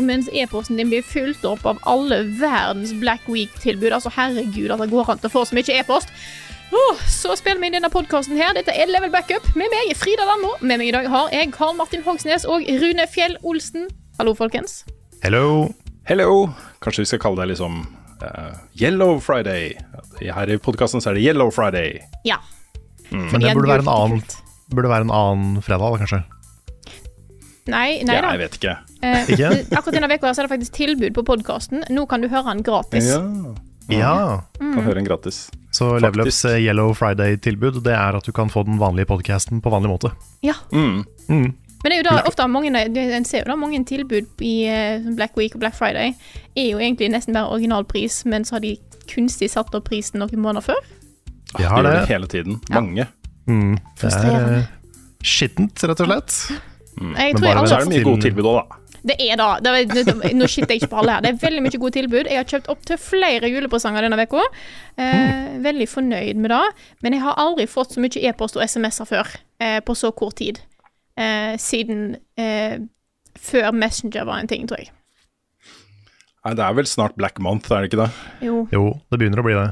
Og mens e-posten din blir fulgt opp av alle verdens Black Week-tilbud, altså herregud at det går an til å få så mye e-post, Oh, så spiller vi inn denne podkasten her. Dette er Level Backup med meg, Frida Landmo. Med meg i dag har jeg Karl Martin Hogsnes og Rune Fjell Olsen. Hallo, folkens. Hello. Hello! Kanskje vi skal kalle det liksom uh, Yellow Friday. Her i podkasten så er det Yellow Friday. Ja. Men det burde være en annen, burde være en annen fredag, da, kanskje. Nei, nei Ja, da. jeg vet ikke. Eh, Ikke? akkurat denne uka er det faktisk tilbud på podkasten. Nå kan du høre den gratis. Ja, Ja. kan høre den gratis. Så Level Ups eh, Yellow Friday-tilbud Det er at du kan få den vanlige podcasten på vanlig måte. Ja. Mm. Mm. Men det er jo da ofte mange En ser jo da mange tilbud i eh, Black Week og Black Friday. Er jo egentlig nesten bare originalpris, men så har de kunstig satt opp prisen noen måneder før. Vi De har gjør det. det hele tiden. Mange. Mm. Det er skittent, rett og slett. Jeg Men bare Så er det mye gode tilbud òg, da. Det er da. Det er, nå skitter jeg ikke på alle her. Det er veldig mye gode tilbud. Jeg har kjøpt opp til flere julepresanger denne uka. Eh, Veldig fornøyd med det. Men jeg har aldri fått så mye e-post og SMS-er før eh, på så kort tid. Eh, siden eh, før Messenger var en ting, tror jeg. Nei, det er vel snart Black Month, er det ikke det? Jo. Jo, det begynner å bli det.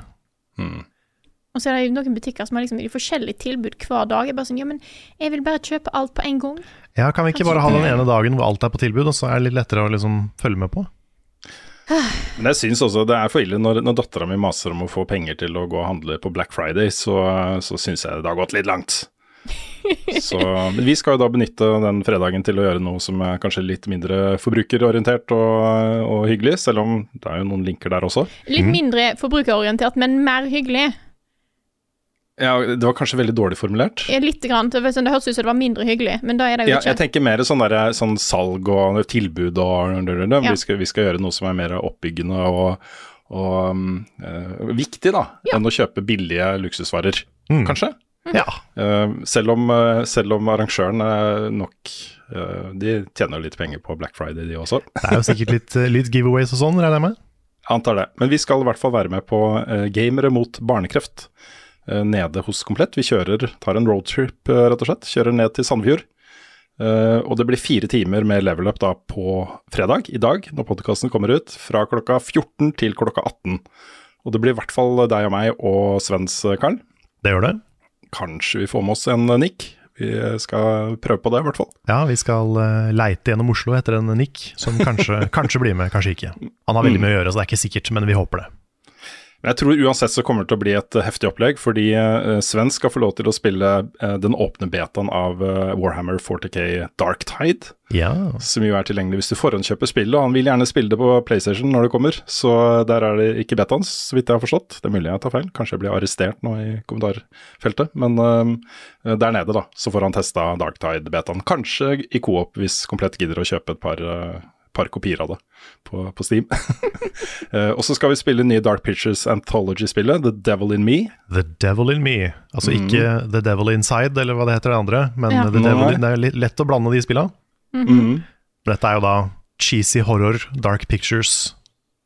Og så er det jo noen butikker som har liksom forskjellige tilbud hver dag. Jeg bare sånn, ja, men jeg vil bare kjøpe alt på en gang. Ja, Kan vi ikke bare ha den ene dagen hvor alt er på tilbud, og så er det litt lettere å liksom følge med på? Men jeg syns også det er for ille når, når dattera mi maser om å få penger til å gå og handle på Black Friday, så, så syns jeg det har gått litt langt. Så men vi skal jo da benytte den fredagen til å gjøre noe som er kanskje litt mindre forbrukerorientert og, og hyggelig, selv om det er jo noen linker der også. Litt mindre forbrukerorientert, men mer hyggelig. Ja, Det var kanskje veldig dårlig formulert. Litt grann, det det hørtes ut som det var mindre hyggelig, men da er det jo Ja, ikke. jeg tenker mer sånn, der, sånn salg og tilbud og Ja. vi, skal, vi skal gjøre noe som er mer oppbyggende og, og um, eh, viktig, da, Ja. enn å kjøpe billige luksusvarer, Mm. kanskje. Ja. Uh, selv, om, uh, selv om arrangøren er nok De tjener litt penger på Black Friday, de også. Det er jo sikkert litt, litt giveaways og sånn, regner jeg med. Antar det. Men vi skal i hvert fall være med på Gamere mot barnekreft nede hos Komplett. Vi kjører, tar en roadtrip, uh, rett og slett. Kjører ned til Sandefjord. Eh, og det blir fire timer med level up da på fredag, i dag, når podkasten kommer ut. Fra klokka 14 til klokka 18. Og det blir i hvert fall deg og meg og Svens, eh, Karl. Det gjør det. Kanskje vi får med oss en nikk. Nick. Vi skal prøve på det, i hvert fall. Ja, vi skal eh, leite gjennom Oslo etter en Nick, som kanskje, kanskje blir med, kanskje ikke. Han har veldig mye å gjøre, så det er ikke sikkert, men vi håper det. Men jeg tror uansett så kommer det til å bli et eh, heftig opplegg, fordi uh, Sven skal få lov til å spille eh, den åpne betaen av eh, Warhammer 40K Dark Tide, Ja. som jo er tilgjengelig hvis du forhåndskjøper spillet. Og han vil gjerne spille det på PlayStation når det kommer, så der er det ikke betaen, så vidt jeg har forstått. Det er mulig jeg tar feil, kanskje jeg blir arrestert nå i kommentarfeltet. Men uh, der nede, da, så får han testa Dark Tide-betaen. Kanskje i coop hvis Komplett gidder å kjøpe et par eh, par kopier av det på, på Steam. uh, og så skal vi spille nye Dark Pictures Anthology-spillet, The Devil In Me. The Devil In Me. Altså ikke The Devil Inside, eller hva det heter det andre, men Ja. The Devil. In, det er litt lett å blande de spillene. Mhm. Dette er jo da cheesy horror, Dark Pictures,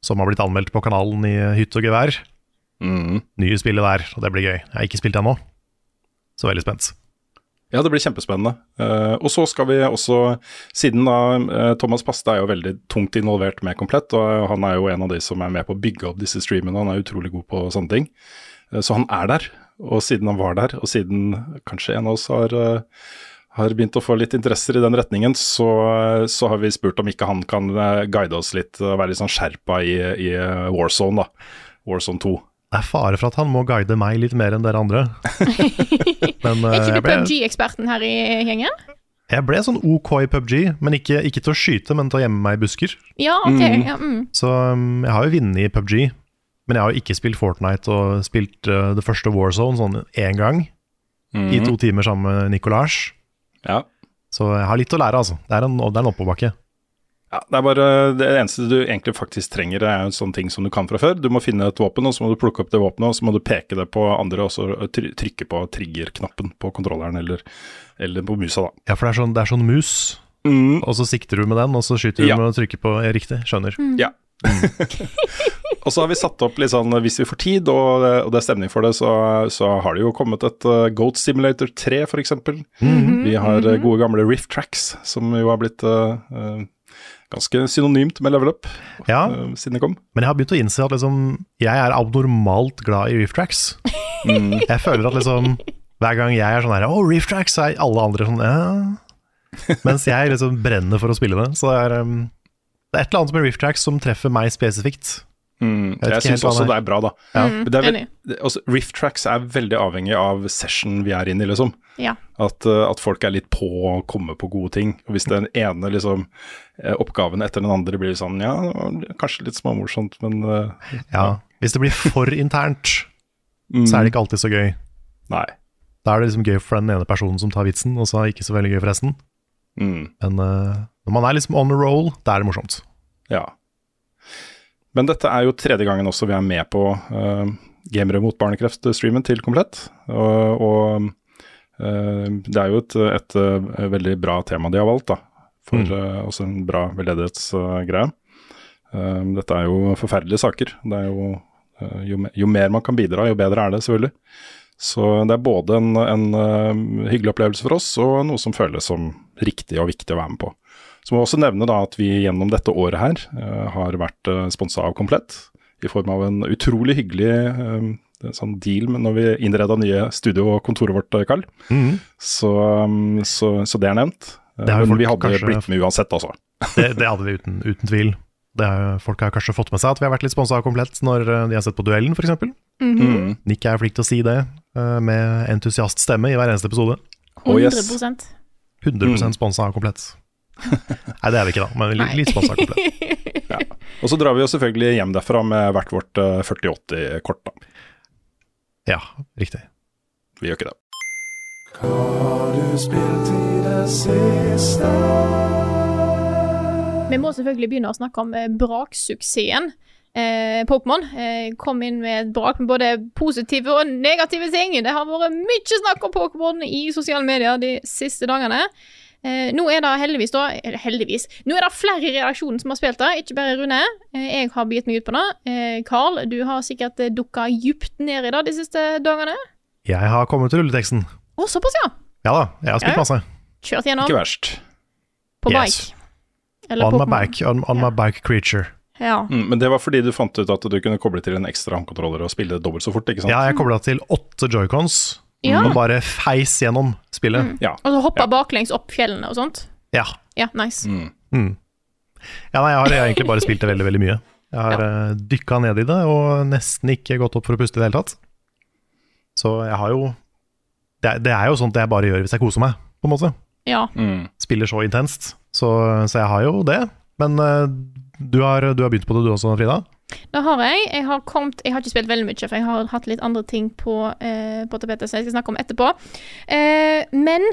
som har blitt anmeldt på kanalen i hytt og gevær. Mm. Nye spillet der, og det blir gøy. Jeg har ikke spilt det ennå, så veldig spent. Ja, det blir kjempespennende. Eh, og så skal vi også, siden da eh, Thomas Paste er jo veldig tungt involvert med Komplett, og han er jo en av de som er med på å bygge opp disse streamene, han er utrolig god på sånne ting. Eh, så han er der, og siden han var der, og siden kanskje en av oss har, har begynt å få litt interesser i den retningen, så, så har vi spurt om ikke han kan guide oss litt, og være litt sånn skjerpa i, i Warzone, da. Warzone 2. Det er fare for at han må guide meg litt mer enn dere andre. Men eh, Er ikke du ble, PubG-eksperten her i gjengen? jeg ble sånn OK i PubG, men ikke, ikke til å skyte, men til å gjemme meg i busker. Ja, OK. Ja, mm. Så um, jeg har jo vunnet i PubG, men jeg har jo ikke spilt Fortnite og spilt uh, det første Warzone sånn én gang. I to timer sammen med Nicolage. Ja. Så jeg har litt å lære, altså. Det er en, det er en oppoverbakke. Ja, det er bare det eneste du egentlig faktisk trenger, det er en sånn ting som du kan fra før. Du må finne et våpen, og så må du plukke opp det våpenet, og så må du peke det på andre, og så trykke på trigger-knappen på kontrolleren eller, eller på musa, da. Ja, for det er sånn, det er sånn mus, og så sikter du med den, og så skyter du Ja. med å trykke på ja, Riktig, skjønner. Ja. og så har vi satt opp litt sånn, hvis vi får tid og, og det er stemning for det, så, så har det jo kommet et uh, Goat Simulator 3 f.eks. Vi har uh, gode gamle Rift Tracks, som jo har blitt uh, uh, ganske synonymt med level up Ja, uh, siden det kom. men jeg har begynt å innse at liksom, jeg er abnormalt glad i Reef Tracks. Jeg føler at liksom hver gang jeg er sånn her Å, Reef Tracks, er alle andre sånn ja. Mens jeg liksom brenner for å spille det. Så det er, um, det er et eller annet med Reef Tracks som treffer meg spesifikt. Mm, jeg jeg syns også det er bra, da. Ja. Mm, det er også, riff Tracks er veldig avhengig av session vi er inne i, liksom. Ja. At, uh, at folk er litt på å komme på gode ting. Og Hvis den ene liksom, eh, oppgaven etter den andre blir sånn, ja, kanskje litt småmorsomt, men uh, Ja. Hvis det blir for internt, mm, så er det ikke alltid så gøy. Nei. Da er det liksom gøy for den ene personen som tar vitsen, og så er det ikke så veldig gøy for resten. Mm, Men uh, når man er liksom on a roll, da er det morsomt. ja. Men dette er jo tredje gangen også vi er med på uh, Gamere mot barnekreft-streamen til Komplett. Og, og uh, det er jo et, et, et, veldig bra tema de har valgt, da. For Mm. uh, også en bra veldedighetsgreie. Uh, dette er jo forferdelige saker. Det er jo, jo, jo mer man kan bidra, jo bedre er det, selvfølgelig. Så det er både en, en hyggelig opplevelse for oss, og noe som føles som riktig og viktig å være med på. Så må jeg også nevne da at vi gjennom dette året her uh, har vært uh, sponsa av Komplett, i form av en utrolig hyggelig uh, sånn deal med når vi innreda nye studio og kontoret vårt, Karl. Så, um, så, så det er nevnt. Uh, Det er men folk vi hadde kanskje- blitt med uansett, altså. Det, det hadde vi uten, uten tvil. Det er, folk har kanskje fått med seg at vi har vært litt sponsa av Komplett når de har sett på Duellen, f.eks. Mm. Nick er flink til å si det, uh, med entusiaststemme i hver eneste episode. Oh, yes. 100 100 sponsa av Komplett. Nei, det er vi ikke, da, men litt, litt sponsa Komplett. Ja. Og så drar vi jo selvfølgelig hjem derfra med hvert vårt uh, 4080-kort, da. Ja, riktig. Vi gjør ikke det. Vi må selvfølgelig begynne å snakke om eh, braksuksessen. Eh, Pokémon eh, kom inn med et brak med både positive og negative ting. Det har vært mye snakk om Pokémon i sosiale medier de siste dagene. Eh, nå er det heldigvis, da Eller heldigvis. Nå er det flere i redaksjonen som har spilt det, ikke bare Rune. Eh, jeg har begitt meg ut på det. Eh, Carl, du har sikkert eh, dukka djupt ned i det de siste dagene. Jeg har kommet til rulleteksten. Å, såpass, ja. Ja da, jeg har spilt Ja. masse. Kjørt gjennom Ikke verst. på Yes. bike. Eller On my bike, on, on Ja. my bike creature. Ja. Mm, men det var fordi du fant ut at du kunne koble til en ekstra håndkontroller og spille dobbelt så fort, ikke sant? Ja, jeg kobla til åtte joycons, Ja. og bare feis gjennom spillet. Ja. Og så hoppa Ja. baklengs opp fjellene og sånt. Ja. Ja, nice. Mm. Mm. Ja, nei, jeg har egentlig bare spilt det veldig, veldig mye. Jeg har ja. dykka ned i det, og nesten ikke gått opp for å puste i det hele tatt. Så jeg har jo det, det er jo sånt jeg bare gjør hvis jeg koser meg, på en måte. Ja. Mm. Spiller så intenst. Så, så jeg har jo det. Men eh, du, har, du har begynt på det du også, Frida? Det har jeg. Jeg har, kommet, jeg har ikke spilt veldig mye, for jeg har hatt litt andre ting på, eh, på tapetet som jeg skal snakke om etterpå. Eh, men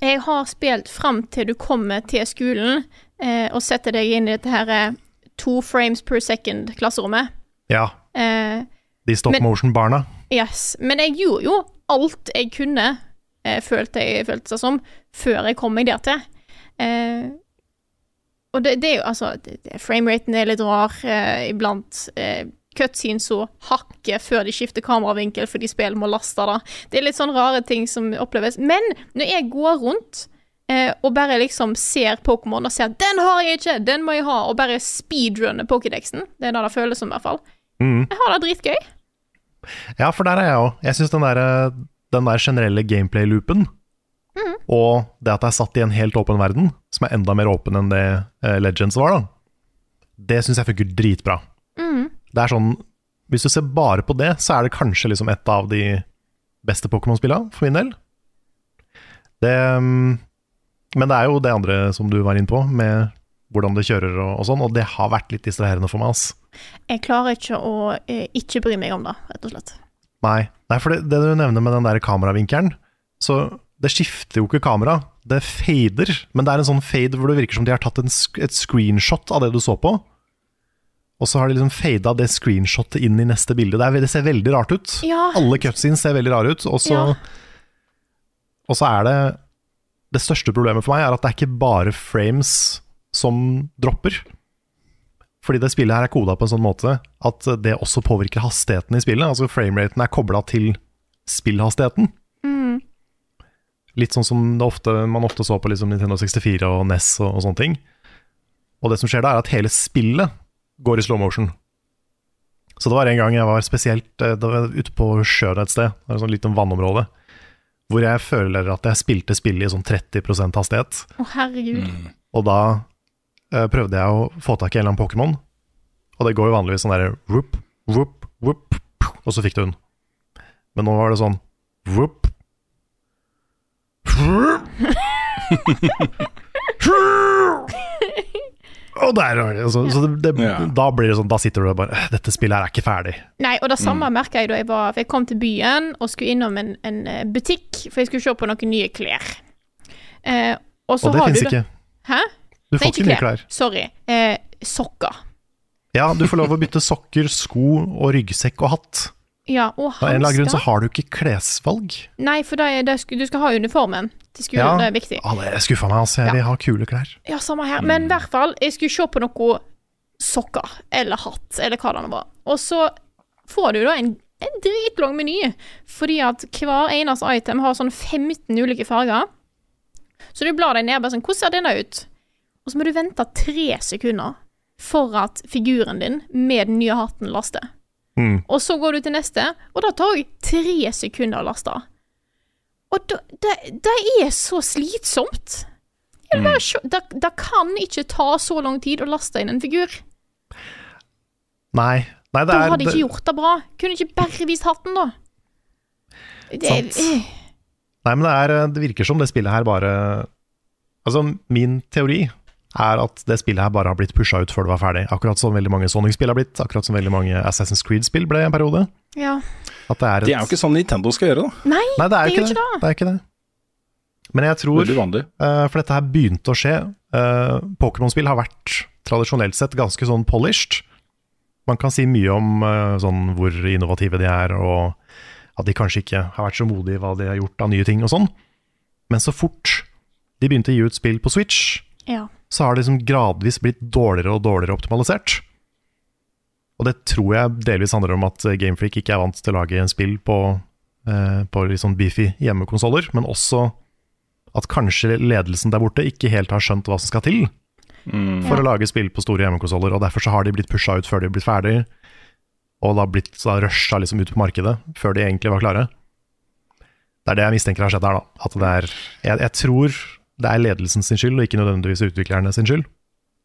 jeg har spilt fram til du kommer til skolen eh, og setter deg inn i dette her eh, to frames per second-klasserommet. Ja. Eh, De stop motion-barna. yes. Men jeg gjorde jo alt jeg kunne, eh, følte jeg følte seg som, før jeg kom meg der til. Eh, og det, det er jo altså Frameraten er litt rar eh, iblant. Eh, Cutscenes så hakker før de skifter kameravinkel fordi spillet må laste det. Det er litt sånn rare ting som oppleves. Men når jeg går rundt eh, og bare liksom ser Pokémon og ser 'den har jeg ikke, den må jeg ha', og bare speedrunner Pokédexen, det er det det føles som, i hvert fall. Mm. Jeg har det dritgøy. Ja, for der er jeg òg. Jeg syns den, der- den der generelle gameplay-loopen, Mhm. og det at det er satt i en helt åpen verden, som er enda mer åpen enn det eh, Legends var, da, det syns jeg funker dritbra. Mm. Det er sånn hvis du ser bare på det, så er det kanskje liksom et av de beste Pokémon-spillene, for min del. Det, mm, men det er jo det andre som du var inne på, med hvordan det kjører og, og sånn, og det har vært litt distraherende for meg. ass. Jeg klarer ikke å eh, ikke bry meg om det, rett og slett. Nei, Nei for det, det du nevner med den der kameravinkelen, så det skifter jo ikke kamera. Det fader, men det er en sånn fade hvor det virker som de har tatt en, et screenshot av det du så på. Og så har de liksom fada det screenshotet inn i neste bilde. Det, er, det ser veldig rart ut. Ja. Alle cutscenes ser veldig rare ut. Og så, Ja. og så er det Det største problemet for meg er at det er ikke bare frames som dropper. Fordi det spillet her er koda på en sånn måte at det også påvirker hastigheten i spillet. Altså frameraten er kobla til spillhastigheten. Litt sånn som det ofte, man ofte så på liksom Nintendo 64 og NES og, og sånne ting. Og det som skjer da, er at hele spillet går i slow motion. Så det var en gang jeg var spesielt eh, det var ute på sjøen et sted, det er et sånn lite vannområde, hvor jeg føler at jeg spilte spillet i sånn 30% hastighet. Å, herregud. Og da eh, prøvde jeg å få tak i en eller annen Pokémon, og det går jo vanligvis sånn derre whoop, whoop, whoop, og så fikk du den. Men nå var det sånn whoop, Og der var det. Så, så det, det, Ja. da blir det sånn, da sitter du og bare "Øh, Dette spillet her er ikke ferdig. Nei, og det samme Mm. merka jeg da jeg var For jeg kom til byen og skulle innom en, en eh, butikk, for jeg skulle se på noen nye klær. Eh, og så Og det har fins ikke. Hæ? Du får ikke nye klær. Sorry. Eh, sokker. Ja, du får lov å bytte sokker, sko og ryggsekk og hatt. Ja, og Av en eller annen grunn så har du ikke klesvalg. Nei, for det det du skal ha uniformen til skolen, det er viktig. Ja, det skuffa meg, altså. Jeg Ja. vil ha kule klær. Ja, samme her. Men i hvert fall, jeg skulle se på noe sokker, eller hatt, eller hva det nå var. Og så får du da en, en dritlang meny, fordi at hver eneste item har sånn 15 ulike farger. Så du blar deg ned bare sånn, hvordan ser denne ut? Og så må du vente tre sekunder for at figuren din med den nye hatten laster. Mm. Og så går du til neste, og da tar jeg tre sekunder å laste. Og det, det, det er så slitsomt. Sjå- Det, det kan ikke ta så lang tid å laste inn en figur. Nei. Nei, det Da hadde ikke gjort det bra. Kunne ikke bare vist hatten, da. Det, Sant. Øh. Nei, men det, er, det virker som det spillet her bare Altså, min teori er at det spillet her bare har blitt pusha ut før det var ferdig. Akkurat som veldig mange Sonic-spill har blitt, akkurat som veldig mange Assassin's Creed-spill ble en periode. ja. At det er et Det er jo ikke sånn Nintendo skal gjøre, da. Nei, Nei, det er det ikke det. det. er ikke det. Men jeg tror uh. Eh, for dette her begynte å skje. Uh, Pokémon-spill har vært tradisjonelt sett ganske sånn polished. Man kan si mye om uh, sånn hvor innovative de er, og at de kanskje ikke har vært så modige i hva de har gjort av nye ting og sånn. Men så fort de begynte å gi ut spill på Switch, Ja. så har det liksom gradvis blitt dårligere og dårligere optimalisert. Og det tror jeg delvis handler om at eh, Gamefreak ikke er vant til å lage en spill på, eh, på litt sånn beefy hjemmekonsoller, men også at kanskje ledelsen der borte ikke helt har skjønt hva som skal til for å lage spill på store hjemmekonsoller, og derfor så har de blitt pusha ut før de har blitt ferdig, og da blitt da rusha liksom ut på markedet før de egentlig var klare. Det er det jeg mistenker har skjedd her, da. At det er Jeg, jeg tror det er ledelsen sin skyld, og ikke nødvendigvis utviklerne sin skyld,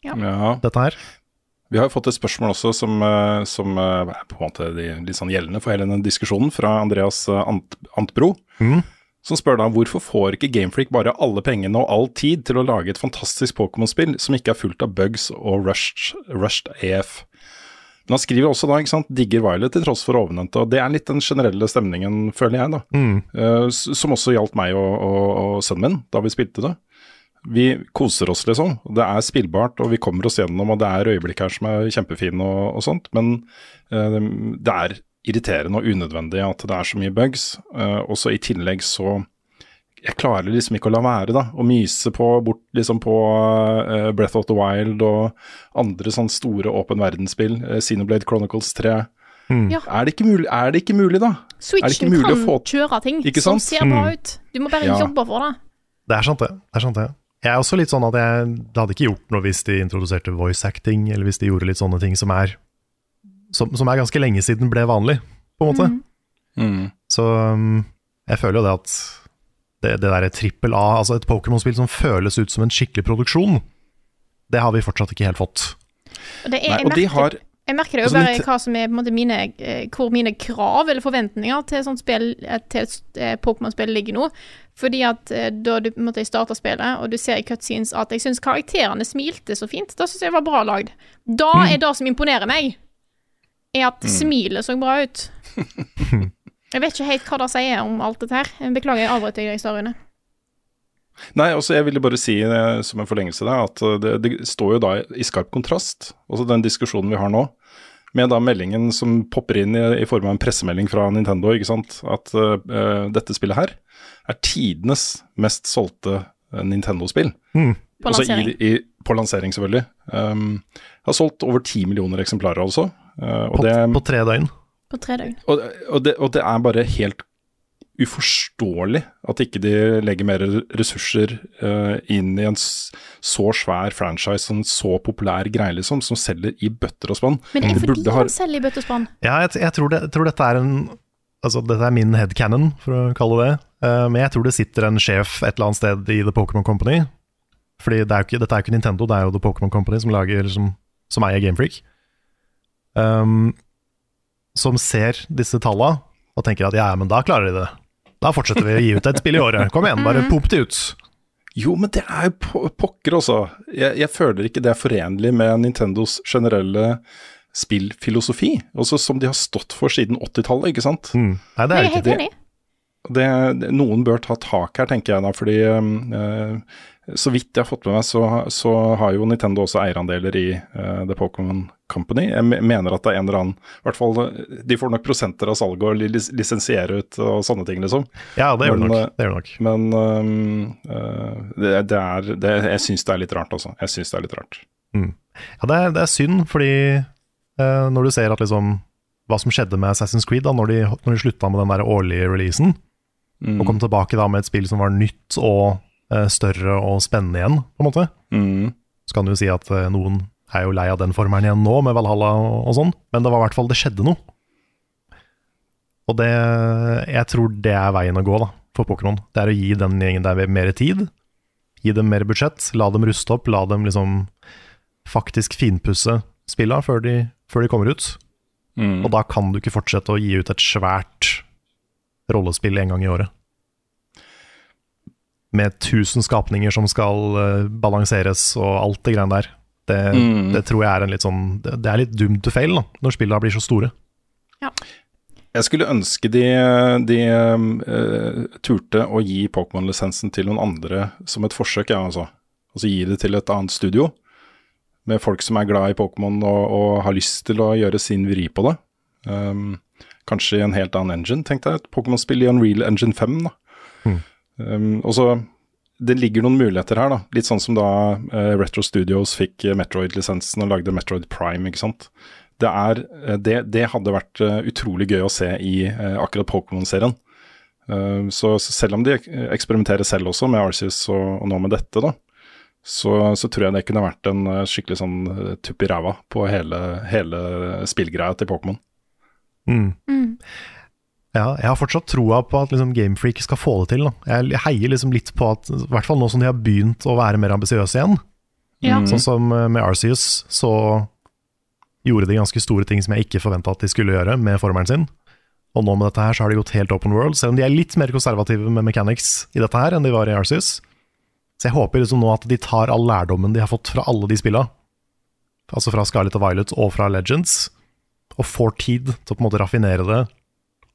Ja. dette her. Vi har jo fått et spørsmål også som, eh, som eh, er på en måte litt sånn gjeldende for hele denne diskusjonen, fra Andreas eh, Ant Antbro. Mm. Som spør da hvorfor får ikke Gamefreak bare alle pengene og all tid til å lage et fantastisk Pokémon-spill som ikke er fullt av bugs og rushed, rushed AF? Men han skriver også da, ikke sant, digger Violet til tross for ovennevnte, og det er litt den generelle stemningen, føler jeg da. Mm. Uh, som også gjaldt meg og, og, og sønnen min da vi spilte det. Vi koser oss, liksom. Det er spillbart, og vi kommer oss gjennom, og det er øyeblikk her som er kjempefine og, og sånt, men uh, det er irriterende og unødvendig at det er så mye bugs. Uh, og så i tillegg så Jeg klarer liksom ikke å la være, da. Å myse på, bort liksom på uh, Breath of the Wild og andre sånn store åpen verdensspill. Uh, Xenoblade Chronicles 3. Ja. Er, det ikke mulig, er det ikke mulig, da? Er det Switchen ikke mulig kan å få kjøre ting Ikke som ser bra ut. Du må bare Ja. jobbe for det. Det er sant, det. det, er sant det. Jeg er også litt sånn at jeg Det hadde ikke gjort noe hvis de introduserte voice acting, eller hvis de gjorde litt sånne ting som er Som, som er ganske lenge siden ble vanlig, på en måte. Mm. Så um, jeg føler jo det at det, det derre trippel A, altså et Pokémon-spill som føles ut som en skikkelig produksjon, det har vi fortsatt ikke helt fått. Og det er, Nei, og de har Jeg merker det jo Altså, bare hva som er måte mine, eh, hvor mine krav eller forventninger til sånt spill, eh, til et eh, Pokémon-spill ligger nå. Fordi at da du på en måte starter spillet, og du ser i cutscenes at jeg syns karakterene smilte så fint, da syns jeg det var bra lagd. Da Mm. er det som imponerer meg, er at smilet så bra ut. Jeg vet ikke helt hva det sier om alt dette her. Beklager, jeg avbrøt deg i historiene. Nei, altså jeg ville bare si eh, som en forlengelse der, at eh, det, det står jo da i skarp kontrast, også den diskusjonen vi har nå, med da meldingen som popper inn i, i form av en pressemelding fra Nintendo, ikke sant, at uh, dette spillet her er tidenes mest solgte Nintendo-spill. På Altså lansering. I, i, på lansering, selvfølgelig. Um, har solgt over ti millioner eksemplarer, altså. Uh, og, På, det, på tre døgn. På tre døgn. og, og, det, og det er bare helt uforståelig at ikke de legger mer ressurser uh, inn i en så svær franchise, en så populær greie, liksom, som selger i bøtter og spann. Men er Det fordi de har... selger i bøttespann. Ja, jeg, jeg, tror det, jeg tror dette er en Altså, dette er min headcanon, for å kalle det det. Eh, men jeg tror det sitter en sjef et eller annet sted i The Pokémon Company. Fordi det er jo ikke, dette er jo ikke Nintendo, det er jo The Pokémon Company som, lager, som, som eier Gamefreak. Um, som ser disse tallene og tenker at ja, men da klarer de det. Da fortsetter vi å gi ut et spill i året. Kom igjen, bare pop det ut. Jo, men det er jo pokker, altså. Jeg, jeg føler ikke det er forenlig med Nintendos generelle spillfilosofi, altså som de har stått for siden 80-tallet, ikke sant. Mm. Nei, det er ikke. det- det, det, noen bør ta tak her, tenker jeg da, fordi eh, så vidt jeg har fått med meg, så, så har jo Nintendo også eierandeler i uh, The Pokémon Company. Jeg mener at det er en eller annen I hvert fall eh, de får nok prosenter av salget og lis- lisensiere ut og sånne ting, liksom. Ja, det gjør Men, nok. eh, Det gjør nok. Men eh, det, det er det, Jeg syns det er litt rart, altså. Jeg syns det er litt rart. Ja, det er, det er synd, fordi uh, når du ser at liksom hva som skjedde med Assassin's Creed da når de, når de slutta med den der årlige releasen, Mm. og kom tilbake da med et spill som var nytt og større og spennende igjen, på en måte. Mm. Så kan du si at eh, noen er jo lei av den formelen igjen nå, med Valhalla og, og sånn, men det var i hvert fall det skjedde noe. Og det Jeg tror det er veien å gå da, for Pokémon. Det er å gi den gjengen der mer tid, gi dem mer budsjett, la dem ruste opp, la dem liksom faktisk finpusse spilla før de, før de kommer ut. Mm. Og da kan du ikke fortsette å gi ut et svært rollespill en gang i året. Med tusen skapninger som skal uh, balanseres og alt det greiene der. Det, Mm. det tror jeg er en litt sånn Det det er litt dumt to fail da, når spillene blir så store. Ja. Jeg skulle ønske de, de uh, turte å gi Pokémon-lisensen til noen andre som et forsøk, ja, altså. Altså gi det til et annet studio, med folk som er glad i Pokémon og, og har lyst til å gjøre sin vri på det. Um, kanskje i en helt annen engine, tenkte jeg. Et Pokémon-spill i Unreal Engine 5, da. Um, og så Det ligger noen muligheter her, da. Litt sånn som da uh, Retro Studios fikk eh, Metroid-lisensen og lagde Metroid Prime, ikke sant. Det, er, eh, det, det hadde vært utrolig gøy å se i uh, akkurat Pokémon-serien. Uh, så, så selv om de eksperimenterer selv også med Arceus og, og nå med dette, da, så, så tror jeg det kunne vært en skikkelig sånn tupp i ræva på hele, hele spillgreia til Pokémon. Mm. Mm. Ja, jeg har fortsatt troa på at liksom, Gamefreak skal få det til. Da. Jeg, heier liksom litt på at, i hvert fall nå som de har begynt å være mer ambisiøse igjen, Ja. Sånn som eh, med Arceus, så gjorde de ganske store ting som jeg ikke forventa at de skulle gjøre med formelen sin. Og nå med dette her så har de gått helt open world, selv om de er litt mer konservative med mechanics i dette her enn de var i Arceus. Så jeg håper liksom nå at de tar all lærdommen de har fått fra alle de spilla, altså fra Scarlett og Violet og fra Legends, og får tid til å på en måte raffinere det,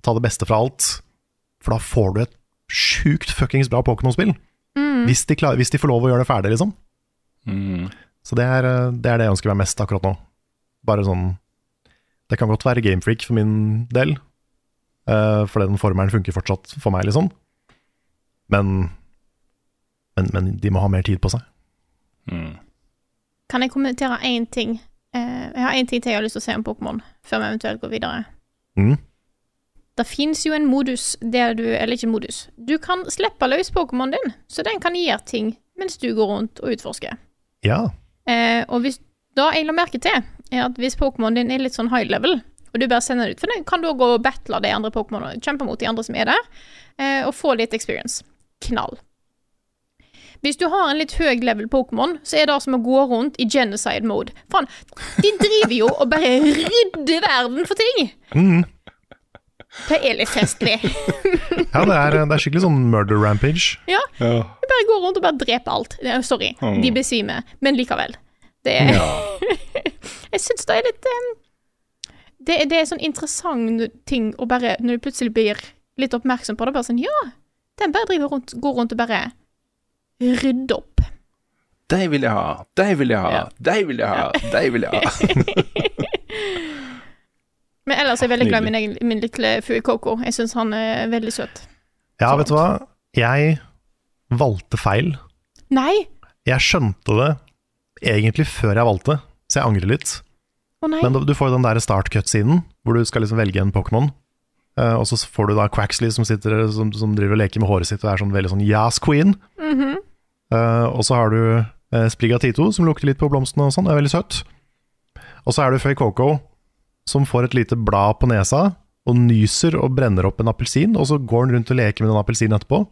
ta det beste fra alt. For da får du et sjukt fuckings bra Pokémon-spill. Hvis, de hvis de får lov å gjøre det ferdig, liksom. Så det er, eh, det er det jeg ønsker meg mest akkurat nå. Bare sånn Det kan godt være Gamefreak for min del, uh, for den formelen funker fortsatt for meg, liksom. Men, men, men de må ha mer tid på seg. Kan jeg kommentere én ting? Uh, jeg har én ting til jeg har lyst til å se om Pokémon, før vi eventuelt går videre. Mm. Det fins jo en modus der du Eller ikke modus. Du kan slippe løs Pokémon din, så den kan gjøre ting mens du går rundt og utforsker. Ja. Eh, og hvis da jeg la merke til, er at hvis Pokémon din er litt sånn high level, og du bare sender den ut, for den kan da gå og battle de andre Pokémonene, kjempe mot de andre som er der, eh, og få litt experience. Knall. Hvis du har en litt høy level Pokémon, så er det som å gå rundt i genocide mode. Faen, de driver jo og bare rydder verden for ting! Det er litt festlig. Ja, det er, det er skikkelig sånn murder rampage. Ja, Ja. de bare går rundt og bare dreper alt. Det Sorry, de besvimer, men likevel. Det er Jeg syns det er litt um, det, er- det er sånn interessant ting å bare Når du plutselig blir litt oppmerksom på det, bare sånn Ja, den bare driver rundt, går rundt og bare rydder opp. De vil jeg ha, de vil jeg ha, Ja. de vil jeg ha, de vil jeg ha. Men ellers er jeg veldig glad i min, egen, min lille Fuikoko. Jeg syns han er veldig søt. Ja, vet du hva? Jeg valgte feil. Nei! Jeg skjønte det egentlig før jeg valgte, så jeg angrer litt. Å nei. Men du får jo den der start-cut-siden, hvor du skal liksom velge en Pokémon. Eh, og så får du da Quaxley som, sitter, som, som driver og leker med håret sitt og er sånn veldig sånn Yas queen. Eh, og så har du Sprigatito som lukter litt på blomstene og sånn, er veldig søt. Og så er du Faycoco som får et lite blad på nesa og nyser og brenner opp en appelsin, og så går han rundt og leker med den appelsinen etterpå.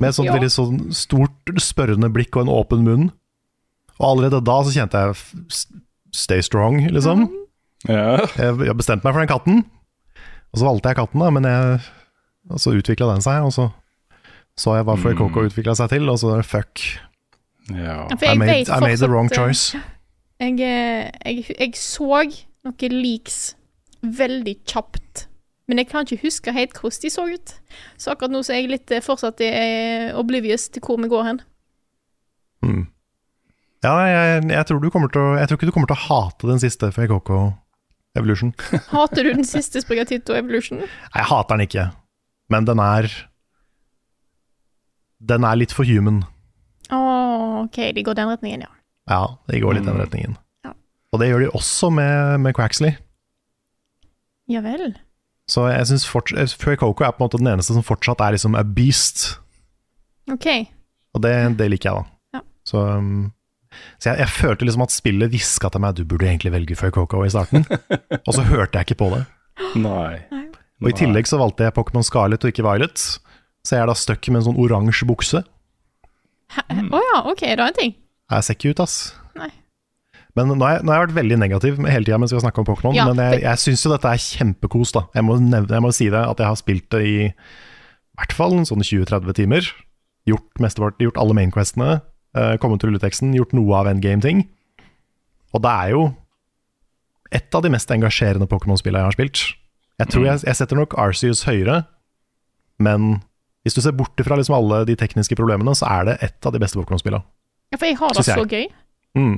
Med et sånt Ja. veldig sånn stort spørrende blikk og en åpen munn. Og allerede da så kjente jeg Stay strong, liksom. Ja. Jeg, jeg bestemte meg for den katten, og så valgte jeg katten, da, men jeg, og så utvikla den seg, og så så jeg hva Frey Coco utvikla seg til, og så fuck. ja. I made, I made the wrong eh, choice. Jeg, eh, jeg, jeg så noen leaks veldig kjapt, men jeg kan ikke huske helt hvordan de så ut. Så akkurat nå så er jeg litt eh, fortsatt i oblivious til hvor vi går hen. Mm. Ja, jeg, jeg, tror du til å, jeg tror ikke du kommer til å hate den siste FKK Evolution. Hater du den siste Sprigatito Evolution? Nei, jeg hater den ikke, men den er Den er litt for human. Å, OK, de går den retningen, ja. Ja, det går litt den Mm. retningen. Og det gjør de også med, med Quaxley. Ja vel. Så jeg syns Fray Coco er på en måte den eneste som fortsatt er liksom a beast. OK. Og det, det liker jeg, da. Ja. Så, um, så jeg, jeg følte liksom at spillet hviska til meg du burde egentlig velge Fray Coco i starten. og så hørte jeg ikke på det. Nei. Og i tillegg så valgte jeg Pokémon Scarlet og ikke Violet. Så jeg er da stuck med en sånn oransje bukse. Å ja, OK, det var en ting. Jeg ser ikke ut, ass. Nei. Men nå har, jeg, nå har jeg vært veldig negativ hele tida mens vi har snakka om Pokémon, Ja, men jeg, jeg syns jo dette er kjempekos, da. Jeg må, nevne, jeg må si det, at jeg har spilt det i hvert fall sånn 20-30 timer. Gjort mestepart, gjort alle mainquestene, uh, kommet til rulleteksten, gjort noe av endgame-ting. Og det er jo et av de mest engasjerende Pokémon-spillene jeg har spilt. Jeg tror jeg, jeg setter nok Arceus høyere, men hvis du ser bort fra liksom alle de tekniske problemene, så er det et av de beste Pokémon-spillene. Ja, for jeg har det så gøy. Mm.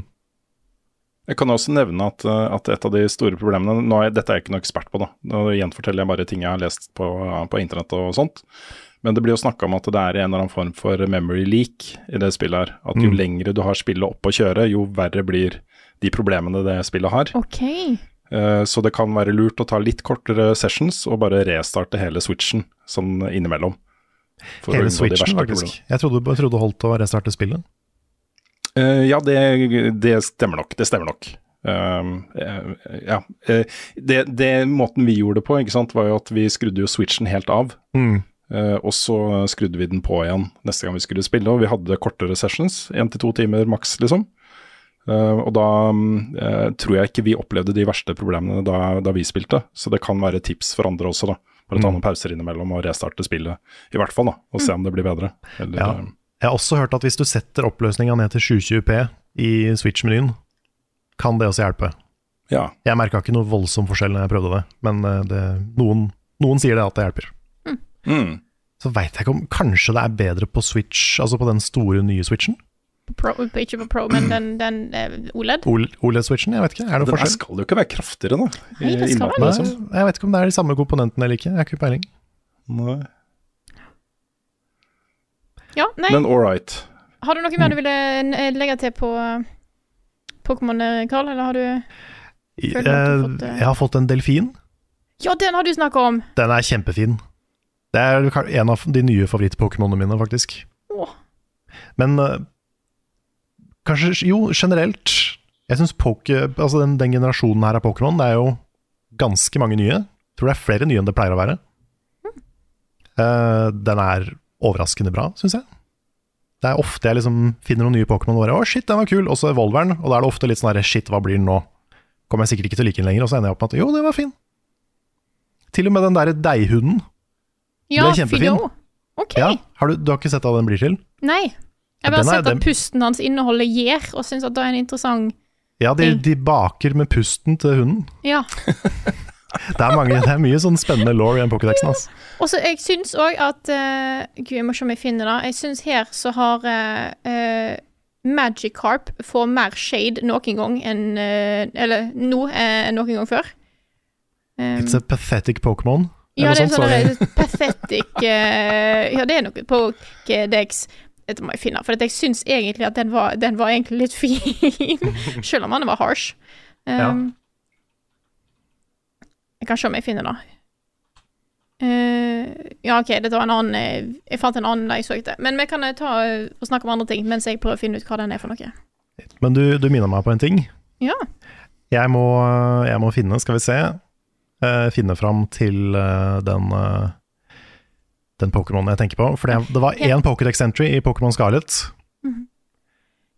Jeg kan også nevne at, eh, at et av de store problemene nå er, Dette er jeg ikke noe ekspert på, da. Nå gjenforteller jeg bare ting jeg har lest på, på internett og sånt. Men det blir jo snakka om at det er en eller annen form for memory leak i det spillet her. At jo Mm. lengre du har spillet oppe å kjøre, jo verre blir de problemene det spillet har. OK. Eh, Så det kan være lurt å ta litt kortere sessions og bare restarte hele switchen sånn innimellom. For å Hele unngå switchen, faktisk. problemene. Jeg trodde, jeg trodde holdt å restarte spillet. Eh, ja, det, det stemmer nok. Det stemmer nok. Uh, uh, ja. Eh, det, det måten vi gjorde det på, ikke sant, var jo at vi skrudde jo switchen helt av. Mm. og så skrudde vi den på igjen neste gang vi skulle spille, og vi hadde kortere sessions. Én til to timer maks, liksom. Og da mm, tror jeg ikke vi opplevde de verste problemene da, da vi spilte, så det kan være tips for andre også, da. Bare ta Mm. noen pauser innimellom og restarte spillet, i hvert fall, da. Og se om det blir bedre. Eller, Ja. Jeg har også hørt at hvis du setter oppløsninga ned til 720P i Switch-menyen, kan det også hjelpe. ja. Jeg merka ikke noe voldsom forskjell når jeg prøvde det, men eh, det, noen, noen sier det at det hjelper. Mm. Så veit jeg ikke om Kanskje det er bedre på Switch, altså på den store nye Switchen? Pro, ikke på Pro, men den, den eh, OLED. OL- OLED-Switchen? Jeg vet ikke. Er det Den forskjell? skal jo ikke være kraftigere, da. Nei, det skal innmaten, være Nei, liksom. jeg vet ikke om det er de samme komponentene eller ikke. Jeg har ikke peiling. Nei. Ja, nei. Men all right. Har du noe mer du ville eh, legge til på eh, Pokémon, eh, Carl, eller har du du har fått, uh... jeg har fått en delfin. Ja, den har du snakka om! Den er kjempefin. Det er en av de nye favoritt-Pokémonene mine, faktisk. Åh. Men uh, kanskje Jo, generelt. Jeg syns altså den, den generasjonen her av Pokémon, det er jo ganske mange nye. Jeg tror det er flere nye enn det pleier å være. Eh, den er overraskende bra, syns jeg. Det er ofte jeg liksom finner noen nye Pokémon og bare 'Å, shit, den var kul', og så evolveren. Og da er det ofte litt sånn herre 'shit, hva blir den nå'? Kommer jeg sikkert ikke til å like den lenger, og så ender jeg opp med at 'jo, den var fin'. Til og med den derre deighunden. Ja, Ble kjempefin. Fido. Okay. Ja, har du, du har ikke sett hva den blir til? Nei. Jeg har bare sett sett den- at pusten hans inneholder gjær, og syns at det er en interessant Ja, de, de baker med pusten til hunden. Ja. Det er, mange, det er mye sånn spennende law i den pokédexen. Altså. Og så jeg syns òg at uh, Gud, jeg må se om jeg finner det. Jeg syns her så har uh, Magikarp får mer shade noen gang enn uh, Eller nå eh, enn noen gang før. Um, It's a pathetic Pokémon. ja, det er sånn så- er pathetic Ja, det er noe Pokédex. Dette må jeg finne, for jeg syns egentlig at den var, den var egentlig litt fin. Selv om den var harsh. Um, Jeg kan se om jeg finner det. Uh, ja, OK, dette var en annen eh, Jeg fant en annen da jeg søkte. Men vi kan eh, ta og snakke om andre ting mens jeg prøver å finne ut hva den er for noe. Men du, du minner meg på en ting. Ja. Jeg må, jeg må finne, skal vi se uh, Finne fram til uh, den Den Pokémonen jeg tenker på. For det, det var én Pokédex entry i Pokémon Scarlet.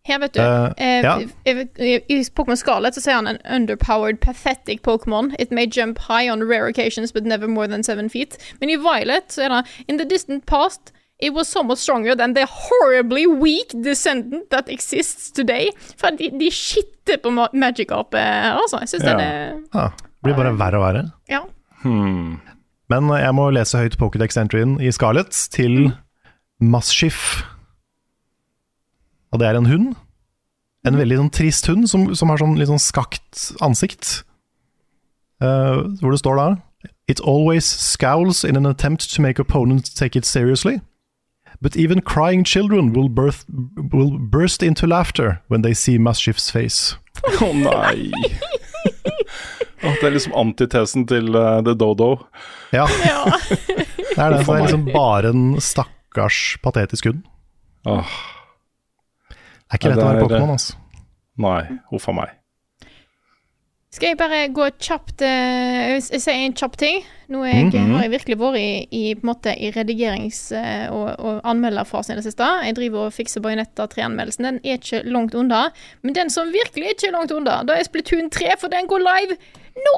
Her, vet du. Uh, Eh, ja. i- Pokémon Scarlet så sier han en underpowered, pathetic Pokémon. It may jump high on rare occasions, but never more than seven feet. Men i Violet så er det In the distant past It was somewhat stronger than the horribly weak descendant that exists today. For de, de skitter på ma- Magikarp altså. Jeg syns Ja. den er Det blir bare verre og verre. Ja. Hmm. Men jeg må lese høyt Pokédex-entryen i Scarlett til Masschiff. Og det er en hund. En veldig sånn trist hund som, som har sånn litt sånn skakt ansikt. Uh, hvor det står da It always scowls in an attempt to make opponents take it seriously. But even crying children will, birth, will burst into laughter when they see Masschiff's face. Å nei. Å, det er liksom antitesen til uh, The Dodo. Ja, ja. det er det. Det er liksom bare en stakkars patetisk hund. Åh, Det er ikke Ja, lett å være Pokémon, altså. nei, huff a meg. Skal jeg bare gå kjapt eh, Jeg sier en kjapp ting. Nå er jeg, -hmm. har jeg virkelig vært i, i, på måte, i redigerings- eh, og, og anmelderfasen i det siste. Jeg driver og fikser Bajonetta 3-anmeldelsen. Den er ikke langt unna. Men den som virkelig ikke er langt unna, da er Splatoon 3, for den går live nå!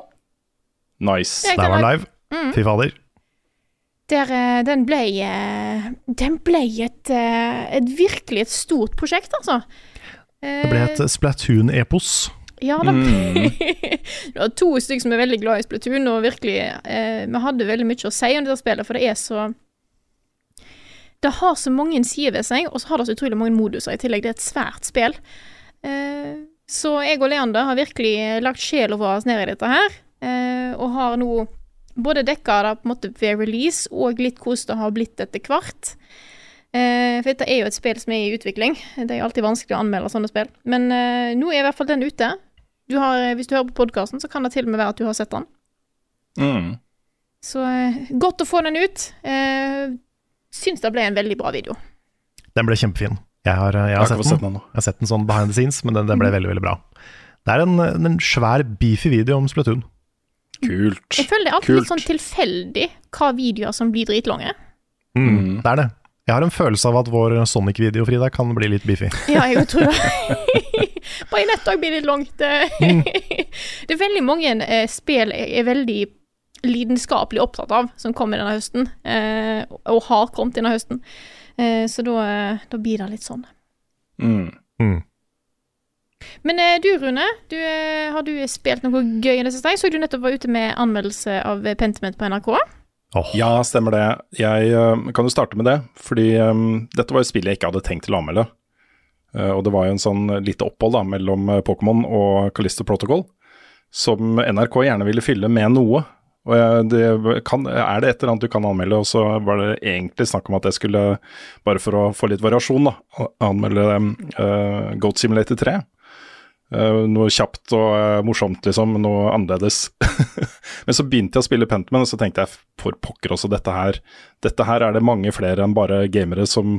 Nice. Det var live. Mm. Fy fader. Der, eh, den ble eh, Den ble et, eh, et virkelig et stort prosjekt, altså. Det ble et Splatoon-epos. Ja da. det var to stykker som er veldig glad i Splatoon, og virkelig eh, Vi hadde veldig mye å si om dette spillet, for det er så Det har så mange sider ved seg, og så har det så utrolig mange moduser i tillegg. Det er et svært spill. Eh, så jeg og Leander har virkelig lagt sjela vår ned i dette her, eh, og har nå både dekka det på en måte ved release, og litt hvordan det har blitt etter hvert. Eh, for dette er jo et spill som er i utvikling. Det er alltid vanskelig å anmelde sånne spill. Men eh, nå er i hvert fall den ute. Du har, eh, hvis du hører på podkasten, så kan det til og med være at du har sett den. Mm. Så eh, godt å få den ut. Eh, syns det ble en veldig bra video. Den ble kjempefin. Jeg har, jeg Jeg har, har sett, den. den jeg har sett den sånn behind the scenes, men den, den ble veldig veldig bra. Det er en, en svær, beefy video om Splatoon. Kult. Jeg føler det er alltid litt sånn tilfeldig hva videoer som blir dritlange. Mm, Det er det. Jeg har en følelse av at vår Sonic-video, Frida, kan bli litt biffig. Ja, jeg tror det. Bajonett òg blir litt langt. det er veldig mange eh, spill jeg er veldig lidenskapelig opptatt av, som kommer denne høsten. Eh, og har kommet denne høsten. Eh, så da, eh, da blir det litt sånn. Mm. Mm. Men eh, du, Rune. Du, eh, har du spilt noe gøy i det siste? Jeg så du nettopp var ute med anmeldelse av Pentiment på NRK. Oh. Ja, stemmer det. Jeg eh, kan jo starte med det, fordi um, dette var et spill jeg ikke hadde tenkt til å anmelde. Uh, og det var jo en sånn lite opphold da, mellom Pokémon og Callisto Protocol, som NRK gjerne ville fylle med noe. Og jeg, det kan, er det et eller annet du kan anmelde, og så var det egentlig snakk om at jeg skulle, bare for å få litt variasjon, da, anmelde eh, Goat Simulator 3. Eh, noe kjapt og uh, morsomt, liksom. Noe annerledes. Men så begynte jeg å spille Pentman, og så tenkte jeg for pokker også, dette her, dette her er det mange flere enn bare gamere som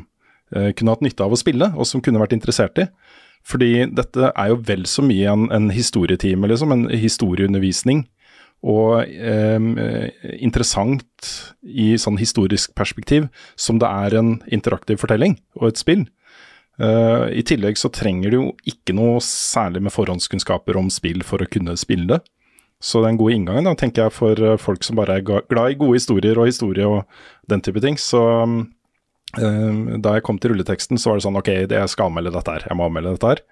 uh, kunne hatt nytte av å spille, og som kunne vært interessert i. Fordi dette er jo vel så mye en, en historietime, liksom. En historieundervisning. Og interessant i sånn historisk perspektiv som det er en interaktiv fortelling og et spill. Eh, I tillegg så trenger du jo ikke noe særlig med forhåndskunnskaper om spill for å kunne spille det. Så den gode inngangen da, tenker jeg for eh, folk som bare er glad i gode historier og historie og den type ting. Så um, da jeg kom til rulleteksten, så var det sånn ok, jeg skal anmelde dette her, jeg må anmelde dette her.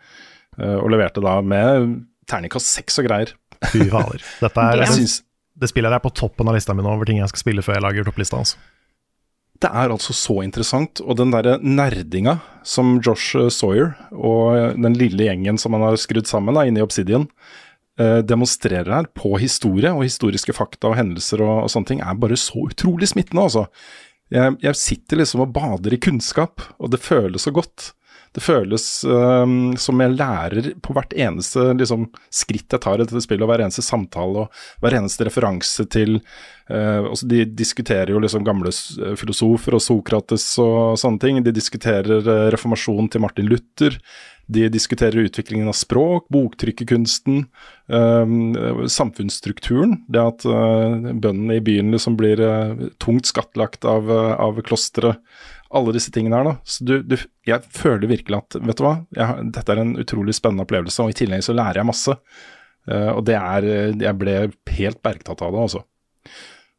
Uh, og leverte da med terningkast seks og greier. Fy fader. Dette er, Det det spillet her er på toppen av lista mi nå over ting jeg skal spille før jeg lager topplista. Altså. Det er altså så interessant, og den derre nerdinga som Josh eh, Sawyer og den lille gjengen som han har skrudd sammen da, inne i Obsidian, eh, demonstrerer her på historie og historiske fakta og hendelser og, og sånne ting, er bare så utrolig smittende, altså. Jeg, jeg sitter liksom og bader i kunnskap, og det føles så godt. Det føles um, som jeg lærer på hvert eneste liksom, skritt jeg tar i dette spillet, og hver eneste samtale og hver eneste referanse til uh, De diskuterer jo liksom gamle filosofer og Sokrates og sånne ting. De diskuterer uh, reformasjonen til Martin Luther. De diskuterer utviklingen av språk, boktrykkerkunsten, eh, samfunnsstrukturen. Det at eh, bøndene i byen liksom blir eh, tungt skattlagt av, eh, av klosteret. Alle disse tingene her, da. Så du, du, jeg føler virkelig at vet du hva, jeg, dette er en utrolig spennende opplevelse, og i tillegg så lærer jeg masse. Uh, og det er eh, Jeg ble helt bergtatt av det, altså.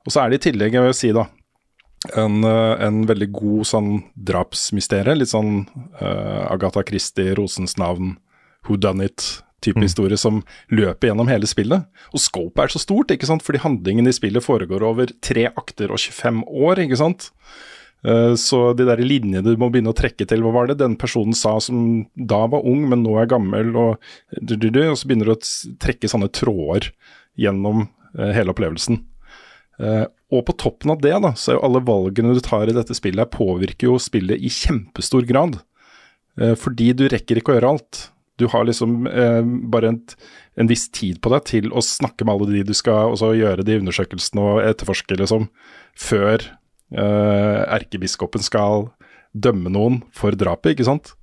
Og så er det i tillegg, jeg vil si da, en, eh, en veldig god sånn drapsmysterie. Litt sånn uh, Agatha Christie, Rosens navn, Who Done It-type historie som løper gjennom hele spillet. Og scopet er så stort, ikke sant, fordi handlingen i spillet foregår over tre akter og 25 år, ikke sant. Eh, Så de der linjene du må begynne å trekke til, hva var det den personen sa som da var ung, men nå er gammel, og, og så begynner du å trekke sånne tråder gjennom eh, hele opplevelsen. Eh, og på toppen av det, da, så er jo alle valgene du tar i dette spillet, påvirker jo spillet i kjempestor grad. Fordi du rekker ikke å gjøre alt. Du har liksom bare en, en viss tid på deg til å snakke med alle de du skal og så gjøre de undersøkelsene og etterforske, liksom, før erkebiskopen skal dømme noen for drapet, ikke sant.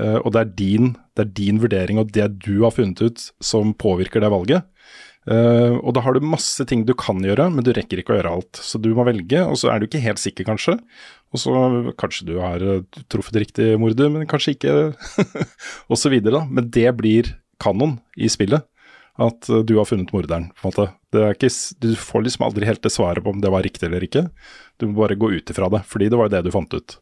Eh, og det er, din, det er din vurdering og det du har funnet ut som påvirker det valget. Eh, og da har du masse ting du kan gjøre, men du rekker ikke å gjøre alt. Så du må velge, og så er du ikke helt sikker, kanskje. Og så kanskje du har eh, truffet riktig morder, men kanskje ikke, og så videre, da. Men det blir kanon i spillet. At eh, du har funnet morderen, på en måte. Det er ikke, du får liksom aldri helt det svaret på om det var riktig eller ikke. Du må bare gå ut ifra det, fordi det var jo det du fant ut.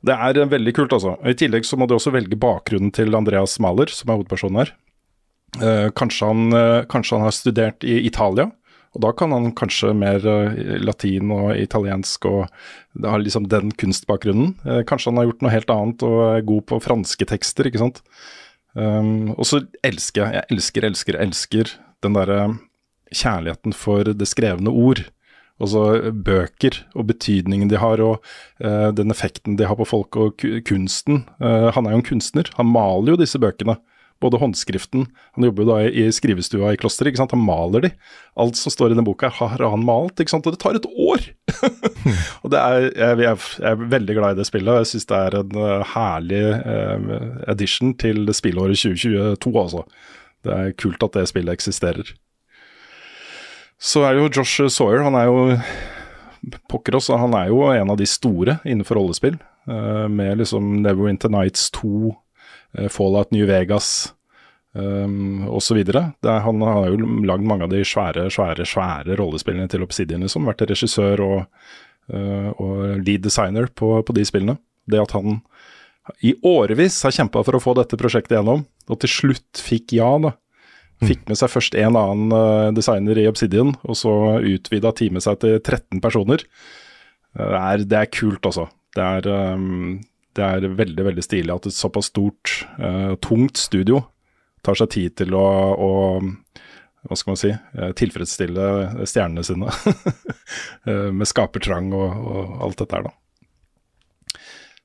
Det er eh, veldig kult, altså. I tillegg så må du også velge bakgrunnen til Andreas Mahler, som er hovedpersonen her. Eh, kanskje, han, eh, kanskje han har studert i Italia, og da kan han kanskje mer eh, latin og italiensk og har liksom den kunstbakgrunnen. Eh, kanskje han har gjort noe helt annet og er god på franske tekster, ikke sant. Um, og så elsker jeg, jeg elsker, elsker, elsker den derre kjærligheten for det skrevne ord. Altså bøker og betydningen de har, og uh, den effekten de har på folk og kunsten. Uh, han er jo en kunstner, han maler jo disse bøkene. Både håndskriften Han jobber jo da i skrivestua i klosteret, ikke sant. Han maler de. Alt som står i den boka har han malt, ikke sant. Og det tar et år! og det er, jeg, jeg, er veldig glad i det spillet, og jeg syns det er en eh, herlig eh, addition til spillåret 2022, altså. Det er kult at det spillet eksisterer. Så er det jo Josh Sawyer, han er jo pokker også, han er jo en av de store innenfor rollespill. eh, med liksom Neverwinter Nights 2, eh, Fallout New Vegas um, osv. Han har jo lagd mange av de svære, svære, svære rollespillene til Obsidian, liksom. Vært regissør og, uh, og lead designer på, på de spillene. Det at han i årevis har kjempa for å få dette prosjektet gjennom, og til slutt fikk ja, da. Fikk med seg først en annen eh, designer i Obsidian, og så utvida teamet seg til 13 personer. Det er, det er kult, altså. Det er, um, det er veldig veldig stilig at et såpass stort, uh, tungt studio tar seg tid til å, å hva skal man si, eh, tilfredsstille stjernene sine. Eh, Med skapertrang og, og alt dette her, da.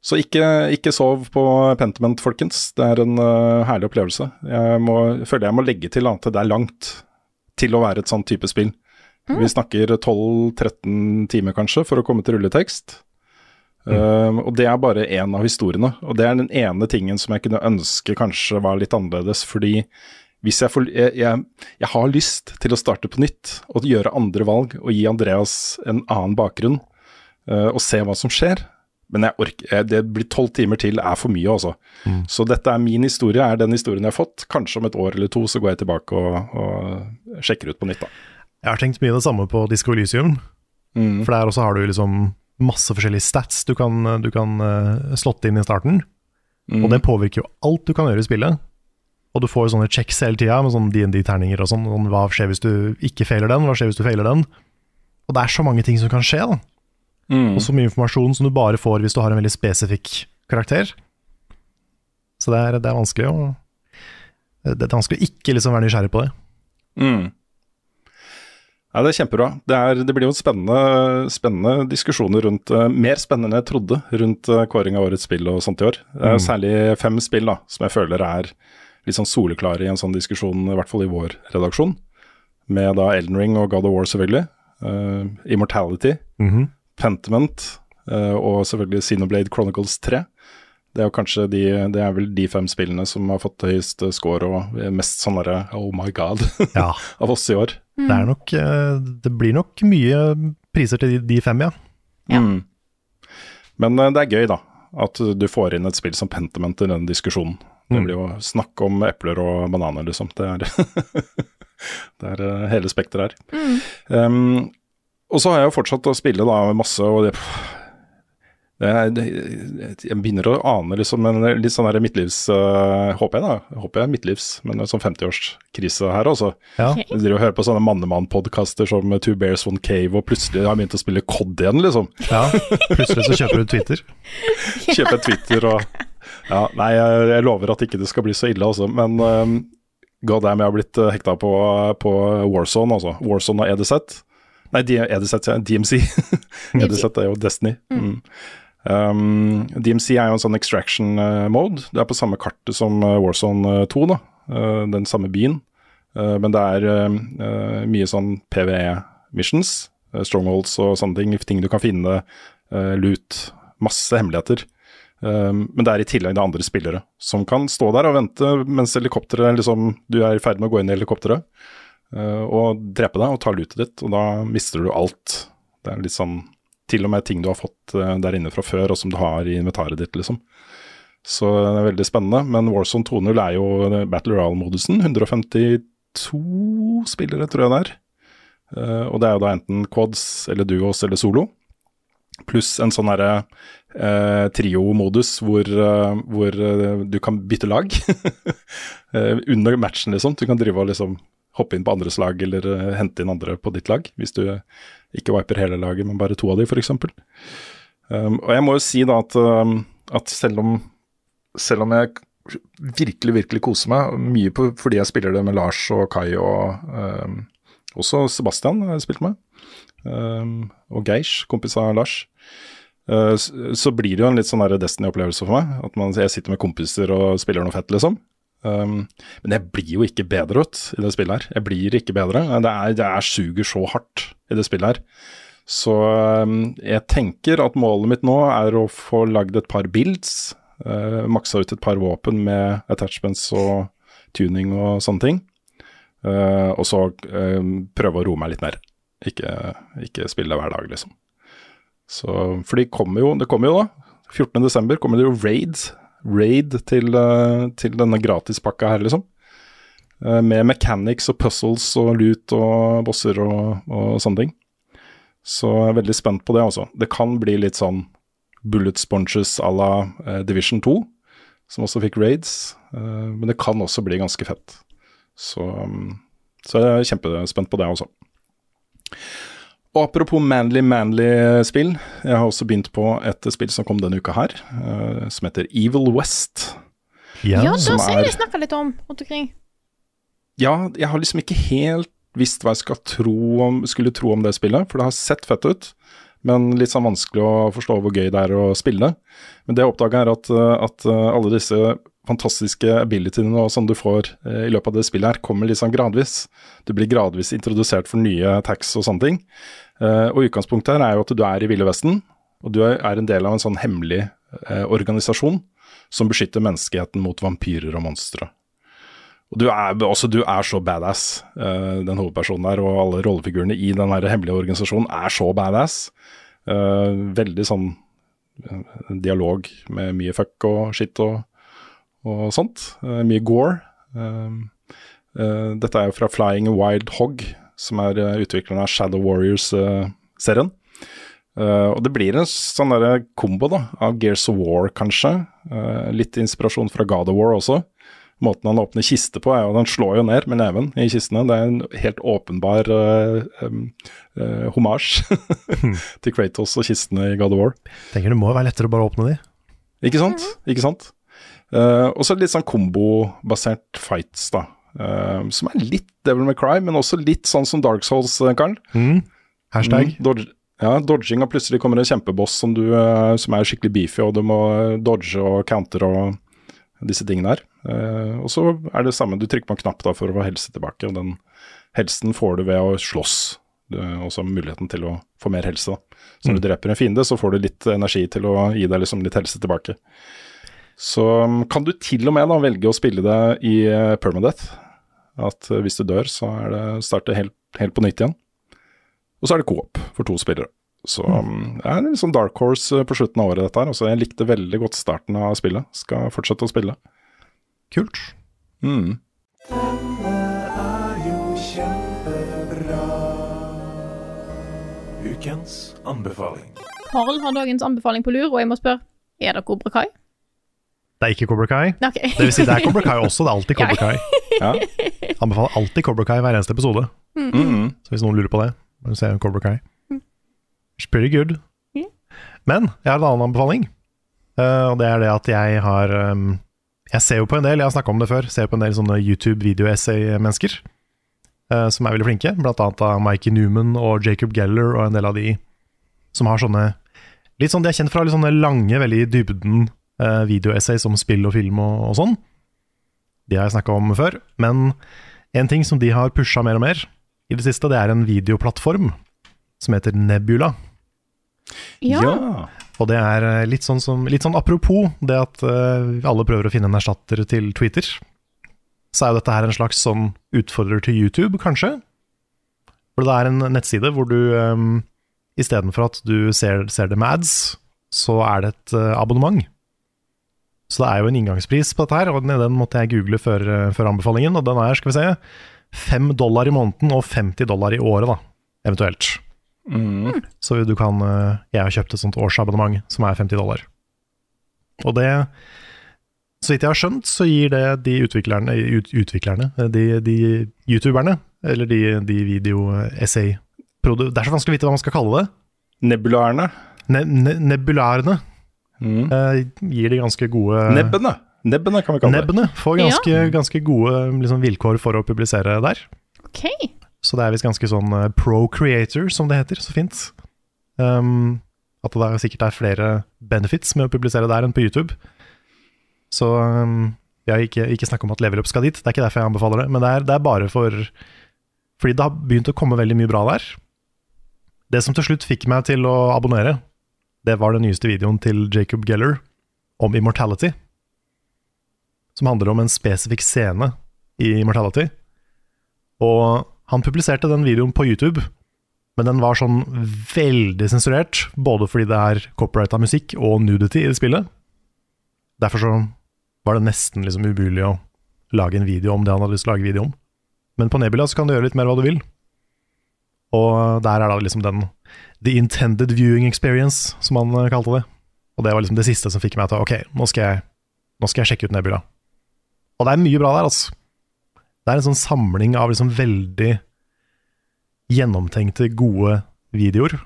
Så ikke, ikke sov på Pentiment, folkens. Det er en uh, herlig opplevelse. Jeg må, føler jeg må legge til at det er langt til å være et sånn type spill. Vi snakker 12-13 timer kanskje for å komme til rulletekst. Um, og det er bare én av historiene. Og det er den ene tingen som jeg kunne ønske kanskje var litt annerledes. Fordi hvis jeg får jeg, jeg, jeg har lyst til å starte på nytt og gjøre andre valg og gi Andreas en annen bakgrunn uh, og se hva som skjer. Men jeg orker, jeg, det blir tolv timer til er for mye, altså. Så dette er min historie, er den historien jeg har fått. Kanskje om et år eller to så går jeg tilbake og, og sjekker ut på nytt, da. Jeg har tenkt mye det samme på Disco Elysium. For der også har du liksom masse forskjellige stats du kan, du kan uh, slåtte inn i starten. Og det påvirker jo alt du kan gjøre i spillet. Og du får jo sånne checks hele tida med sånne DND-terninger og sånn. sånn. Hva skjer hvis du ikke feiler den? Hva skjer hvis du feiler den? Og det er så mange ting som kan skje, da. Og så mye informasjon som du bare får hvis du har en veldig spesifikk karakter. Så det er, det er vanskelig å Det er vanskelig å ikke liksom være nysgjerrig på det. Mm. Ja, Det er kjempebra. Det, er, det blir jo spennende, spennende diskusjoner rundt uh, Mer spennende enn jeg trodde rundt uh, kåring av årets spill og sånt i år. Mm. særlig fem spill da, som jeg føler er litt sånn soleklare i en sånn diskusjon, i hvert fall i vår redaksjon. Med da Elden Ring og God of War, selvfølgelig. Uh, Immortality, Mhm. Pentiment uh, og selvfølgelig Xenoblade Chronicles 3. Det er jo kanskje de, det er vel de fem spillene som har fått høyest score og mest sånn derre oh my god Ja. av oss i år. Det, er nok, eh, det blir nok mye priser til de, de fem, ja. Ja. Mm. Men eh, det er gøy, da. At du får inn et spill som Pentiment i den diskusjonen. Det Mm. blir jo snakk om epler og bananer, liksom. Det er, det er eh, hele spekteret her. Um, og så har jeg jo fortsatt å spille da masse, og det, det, det Jeg begynner å ane liksom en litt sånn her midtlivs... uh, håper jeg, da. Håper jeg er midtlivs, men en sånn 50-årskrise her, også. ja. Jeg driver og hører på sånne mannemann-podkaster som Two Bears One Cave, og plutselig har jeg begynt å spille COD igjen, liksom. ja. Plutselig så kjøper du Twitter. kjøper Twitter og Ja, nei, jeg, jeg lover at ikke det skal bli så ille, altså. Men um, god damn, jeg har blitt uh, hekta på, på Warzone, altså. Warzone og EDZ. Nei, EDZ, ja, DMC. EDZ er jo Destiny. Mm. Um, DMC er jo en sånn extraction uh, mode. Det er på samme kartet som uh, Warzone uh, 2, da. Uh, den samme byen. Men det er uh, mye sånn PVE-missions, strongholds og sånne ting. Ting du kan finne, loot, masse hemmeligheter. Um, men det er i tillegg det andre spillere som kan stå der og vente mens helikopteret liksom, du er i ferd med å gå inn i helikopteret uh, og drepe deg og ta lootet ditt, og da mister du alt. Det er litt sånn til og med ting du har fått uh, der inne fra før, og som du har i inventaret ditt, liksom. Så det er veldig spennende. Men Warzone 2.0 er jo eh, Battle Royale-modusen. 152 spillere, tror jeg det er. Uh, og det er jo da enten quads eller duos eller solo. Pluss en sånn herre eh, trio-modus hvor, eh, hvor eh, du kan bytte lag. eh, under matchen, liksom. Du kan drive og liksom hoppe inn på andres lag eller eh, hente inn andre på ditt lag. Hvis du ikke viper hele laget, men bare to av de, f.eks. Um, og jeg må jo si da at, um, at selv om selv om jeg virkelig, virkelig koser meg, mye på, fordi jeg spiller det med Lars og Kai og um, også Sebastian har jeg spilt med, um, og Geish, kompis av Lars, uh, så, blir det jo en litt sånn Destiny-opplevelse for meg. At man, jeg sitter med kompiser og spiller noe fett, liksom. Um, men jeg blir jo ikke bedre ut i det spillet her. Jeg blir ikke bedre. Det er, det er suger så hardt i det spillet her. Så um, jeg tenker at målet mitt nå er å få lagd et par builds. Uh, maksa ut et par våpen med attachments og tuning og sånne ting. Uh, og så uh, prøve å roe meg litt mer. Ikke, ikke spille hver dag, liksom. Så, for de kommer jo, det kommer jo da. 14.12. kommer det jo raid. Raid til, uh, til denne gratispakka her, liksom. Uh, med mechanics og puzzles og loot og bosser og, og sånne ting. Så jeg er veldig spent på det, altså. Det kan bli litt sånn bullet sponges à la eh, Division 2, som også fikk raids. Eh, men det kan også bli ganske fett. Så, um, så jeg er kjempespent på det også. Og apropos manly, manly spill. Jeg har også begynt på et spill som kom denne uka her, eh, som heter Evil West. Ja, Ja, da som ser vi jeg snakka litt om rundt omkring. Ja, jeg har liksom ikke helt visst hva jeg tro om, skulle tro om det spillet, for det har sett fett ut. Men litt sånn vanskelig å forstå hvor gøy det er å spille. Men det jeg oppdaga er at, uh, at uh, alle disse fantastiske abilityene sånn du får uh, i løpet av det spillet her, kommer sånn gradvis. Du blir gradvis introdusert for nye tax og sånne ting. Og utgangspunktet her er jo at du er i Ville Vesten, og du er en del av en sånn hemmelig organisasjon som beskytter menneskeheten mot vampyrer og monstre. Og du er, også, du er så badass, eh, den hovedpersonen der, og alle rollefigurene i den hemmelige organisasjonen er så badass. Eh, veldig sånn dialog med mye fuck og shit og, og sånt. Eh, mye gore. Eh, eh, dette er jo fra Flying Wild Hog, som er eh, utvikleren av Shadow Warriors-serien. Uh, og det blir en sånn derre kombo da, av Gears of War, kanskje. Uh, litt inspirasjon fra God of War også. Måten han åpner kiste på, er jo at Han slår jo ned med neven i kistene. Det er en helt åpenbar uh, um, uh, homasj til Kratos og kistene i God of War. Tenker det må være lettere å bare åpne de. Ikke sant? Ikke sant? Uh, og så litt sånn kombobasert fights, da. Uh, som er litt Devil May Cry, men også litt sånn som Dark Souls, Karl. Mm. Hashtag. Mm, dodge, ja, dodging, og plutselig kommer en kjempeboss som, du, uh, som er skikkelig beefy, og du må dodge og counter og disse tingene her. Uh, og så er det samme, du trykker på en knapp da for å få helse tilbake, og den helsen får du ved å slåss. Du har også muligheten til å få mer helse. da. Så når du dreper en fiende, så får du litt energi til å gi deg liksom litt helse tilbake. Så um, kan du til og med da velge å spille det i uh, permadeath. At hvis du dør, så er det starte helt, helt på nytt igjen. Og så er det co-op for to spillere. Så um, det er en sånn dark horse uh, på slutten av året, dette her. Altså, jeg likte veldig godt starten av spillet. Skal fortsette å spille. Kult. Mm. Ukens anbefaling. Karl har dagens anbefaling på lur, og jeg må spørre er det Kobra Kai? Det er ikke Cobra Kai. Okay. Det vil si, det er Cobra Kai også. Det er alltid Cobra Kai. Ja. Anbefaler alltid Cobra Kai hver eneste episode. Mm. Så hvis noen lurer på det, må du se Cobra Kai. It's pretty good. Yeah. Men jeg har en annen anbefaling, Uh, og det er det at jeg har um, Jeg ser jo på en del, jeg har snakka om det før, ser på en del sånne YouTube-video-essay-mennesker uh, som er veldig flinke, blant annet av Mikey Newman og Jacob Geller og en del av de som har sånne Litt sånn, De er kjent fra litt sånne lange, veldig i dybden uh, videoessays om spill og film og, og sånn. De har jeg snakka om før. Men en ting som de har pusha mer og mer i det siste, det er en videoplattform som heter Nebula. Ja. Og det er eh, litt sånn, som, litt sånn apropos det at uh, alle prøver å finne en erstatter til Twitter. Så er jo dette her en slags sånn utfordrer til YouTube, kanskje. For det er en nettside hvor du um, istedenfor at du ser, ser det med ads, så er det et uh, abonnement. Så det er jo en inngangspris på dette her, og den, den måtte jeg google før, før anbefalingen. Og den er, skal vi se, 5 dollar i måneden og 50 dollar i året, da, eventuelt. Mm. Så du kan eh, Jeg har kjøpt et sånt årsabonnement som er 50 dollar. Og det Så vidt jeg har skjønt, så gir det de utviklerne, ut, utviklerne eh, de, de youtuberne, eller de, de video-essay Det er så vanskelig å vite hva man skal kalle det. Nebulaerne. Ne, ne, nebularene Mm. uh, gir de ganske gode Nebbene. Nebbene kan vi kalle det. Nebbene får ganske, ganske gode liksom, vilkår for å publisere der. Ok. Så det er visst ganske sånn eh, pro-creator, som det heter, så fint. Um, at det er sikkert er flere benefits med å publisere der enn på YouTube. Så um, har ikke, ikke snakk om at Level Up skal dit, det er ikke derfor jeg anbefaler det. Men det er, det er bare for Fordi det har begynt å komme veldig mye bra der. Det som til slutt fikk meg til å abonnere, det var den nyeste videoen til Jacob Geller om Immortality. Som handler om en spesifikk scene i Immortality. Og han publiserte den videoen på YouTube, men den var sånn veldig sensurert, både fordi det er copyrighta musikk og nudity i det spillet. Derfor så var det nesten liksom umulig å lage en video om det han hadde lyst til å lage video om. Men på Nebula så kan du gjøre litt mer hva du vil. Og der er da liksom den The intended viewing experience, som han eh, kalte det. Og det var liksom det siste som fikk meg til Ok, nå skal jeg, nå skal jeg sjekke ut Nebula. Og det er mye bra der, altså. Det er en sånn samling av liksom veldig gjennomtenkte, gode videoer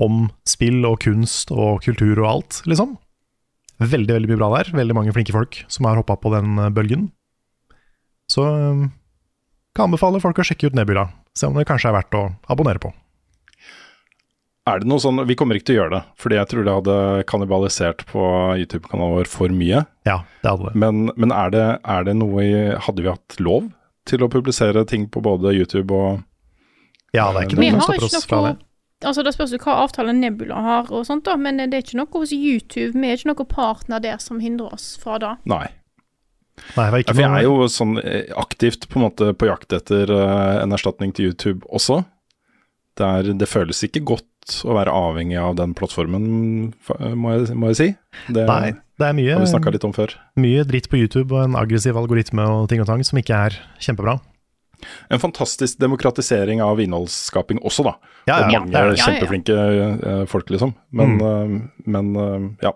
om spill og kunst og kultur og alt, liksom. Veldig, veldig mye bra der. Veldig mange flinke folk som har hoppa på den eh, bølgen. Så eh, kan anbefale folk å sjekke ut Nebula. Se om det kanskje er verdt å abonnere på. Er det noe sånn, Vi kommer ikke til å gjøre det, fordi jeg tror det hadde kannibalisert på YouTube-kanalen vår for mye. Ja, det hadde det. Men, men er, det, er det noe i Hadde vi hatt lov til å publisere ting på både YouTube og Ja, det er ikke noe som stopper oss fra det. Altså Det spørs hva avtale Nebula har, og sånt da, men det er ikke noe hos YouTube. Vi er ikke noen partner der som hindrer oss fra det. Nei. Nei, det var Ja, jeg er jo sånn eh, aktivt på en måte på jakt etter uh, en erstatning til YouTube også. Det, er, det føles ikke godt å være avhengig av den plattformen, må jeg, må jeg si. Det Nei, det er mye, har vi snakka litt om før. mye dritt på YouTube og en aggressiv algoritme og ting og tang som ikke er kjempebra. En fantastisk demokratisering av innholdsskaping også, da. Ja, og mange er. Ja, ja. kjempeflinke eh, folk, liksom. Men, eh, men eh, ja.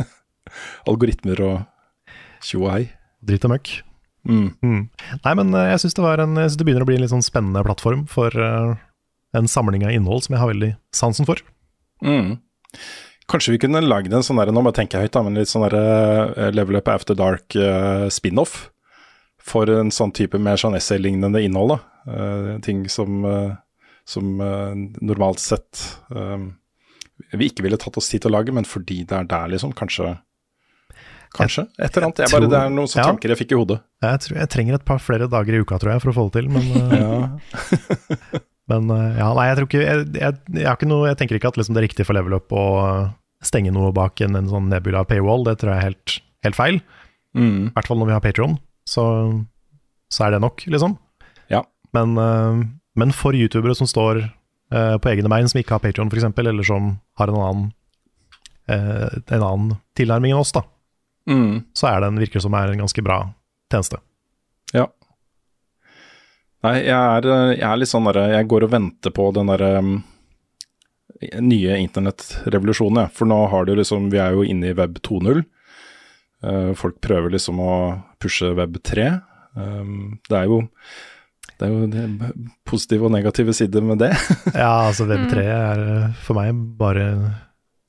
Algoritmer og tjo og hei. Dritt og møkk. Mm. Mm. Nei, men jeg syns det, det begynner å bli en litt sånn spennende plattform for eh, en samling av innhold som jeg har veldig sansen for. Mm. Kanskje vi kunne lagd en sånn der, nå må jeg tenke høyt, da, men litt sånn der eh, Level Up After Dark eh, spin-off. For en sånn type mer sånn essay-lignende innhold, da. Eh, ting som, som normalt sett vi ikke ville tatt oss tid til å lage, men fordi det er der, liksom. Kanskje Kanskje. Et eller annet. Jeg bare, tror- det er noen sånne ja. tanker jeg fikk i hodet. Jeg, tror, jeg trenger et par flere dager i uka, tror jeg, for å få det til. Men. men eh, ja, nei, jeg tror ikke Jeg, jeg, jeg, har ikke noe, jeg tenker ikke at liksom, det er riktig for level up å stenge noe bak en, en sånn nebula paywall. Det tror jeg er helt, helt feil. Mm. I hvert fall når vi har Patron, så, så er det nok, liksom. Ja. Men, eh, men for youtubere som står eh, på egne bein, som ikke har Patron f.eks., eller som har en annen, en annen tilnærming enn oss, da, Mm. så er det en, virker det som er en ganske bra tjeneste. Nei, jeg er, eh, jeg er litt sånn derre Jeg går og venter på den derre um, nye internettrevolusjonen, jeg. For nå har du liksom Vi er jo inne i web 2.0. Uh, folk prøver liksom å pushe web 3. Um, det er jo det er jo det positive og negative sider med det. Ja, altså Web3 er eh, for meg bare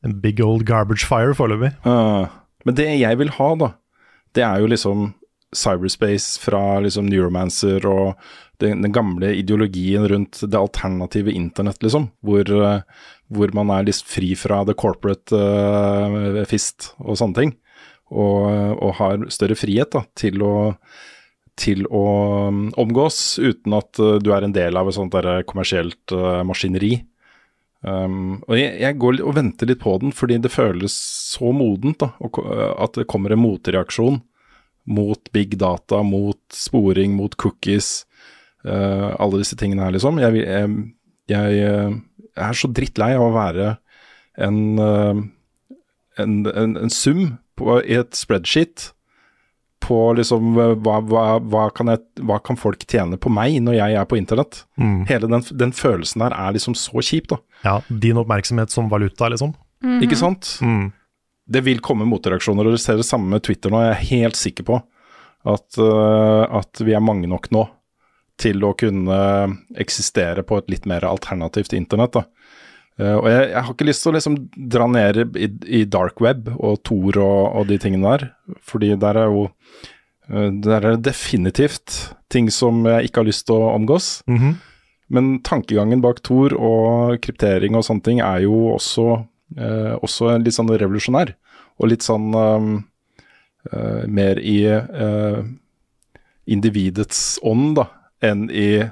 en big old garbage fire foreløpig. Uh, men det jeg vil ha, da, det er jo liksom cyberspace fra liksom Neuromancer og den, den gamle ideologien rundt det alternative internett, liksom. Hvor, eh, hvor man er litt fri fra the corporate uh, fist og sånne ting. Og, og har større frihet da, til å til å um, omgås uten at uh, du er en del av et sånt der kommersielt uh, maskineri. Um, og jeg, jeg går og venter litt på den, fordi det føles så modent da, og, at det kommer en motreaksjon mot big data, mot sporing, mot cookies, uh, alle disse tingene her, liksom. Jeg, jeg, jeg, jeg er så drittlei av å være en, uh, en, en, en sum på, i et spreadsheet på liksom hva, hva, hva, kan jeg, hva kan folk tjene på meg når jeg er på internett? Mm. Hele den, den følelsen der er liksom så kjip, da. Ja, din oppmerksomhet som valuta, liksom. Ikke sant? Mm. Det vil komme motreaksjoner, og dere ser det samme med Twitter nå. Jeg er helt sikker på at, uh, at vi er mange nok nå til å kunne eksistere på et litt mer alternativt internett. da. Eh, og jeg, jeg har ikke lyst til å liksom dra ned i, i dark web og Tor og, og de tingene der, fordi der er jo eh, der er det definitivt ting som jeg ikke har lyst til å omgås. Mhm. Men tankegangen bak Tor og kryptering og sånne ting er jo også, eh, også litt sånn revolusjonær. Og litt sånn um, uh, mer i uh, individets ånd da, enn i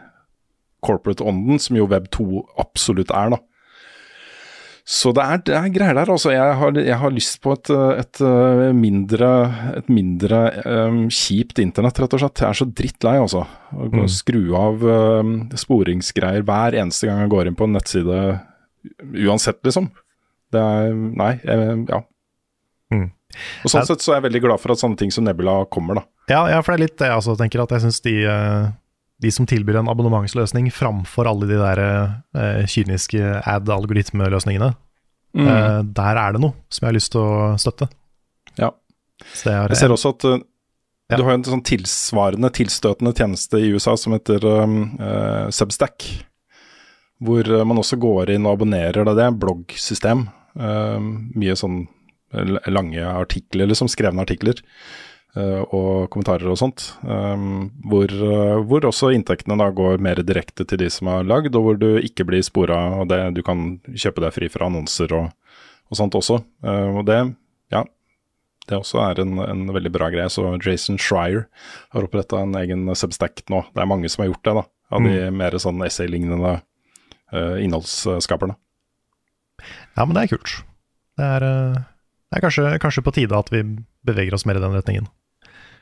corporate-ånden, som jo Web 2 absolutt er. da. Så det er, det er greier der. altså. Jeg har, jeg har lyst på et, et eh, mindre, et mindre um, kjipt internett, rett og slett. Jeg er så drittlei, altså. Å og skru av um, sporingsgreier hver eneste gang jeg går inn på en nettside, uansett, liksom. Det er Nei, jeg, ja. Mm. Og sånn sett så er jeg veldig glad for at sånne ting som Nebula kommer, da. Ja, ja, for det er litt det jeg også tenker, at jeg syns de, eh, de som tilbyr en abonnementsløsning framfor alle de der eh, kyniske ad-algoritmeløsningene, eh, der er det noe som jeg har lyst til å støtte. Ja. Så jeg har, Jeg ser også at uh, Ja. du har en sånn tilsvarende, tilstøtende tjeneste i USA som heter um, uh, Substack. Hvor man også går inn og abonnerer. Da. Det er bloggsystem. Uh, mye sånn lange artikler, liksom skrevne artikler. Uh, og kommentarer og sånt. Um, hvor, uh, hvor også inntektene da går mer direkte til de som har lagd, og hvor du ikke blir spora. Og det, du kan kjøpe deg fri fra annonser og, og sånt også. Uh, og det, ja, det også er en, en veldig bra greie. Så Jason Schreier har oppretta en egen Substack nå. Det er mange som har gjort det, da. Av de mer sånn essay-lignende eh, innholdsskaperne. ja, men det er kult. Det er, eh, det er kanskje, kanskje på tide at vi beveger oss mer i den retningen.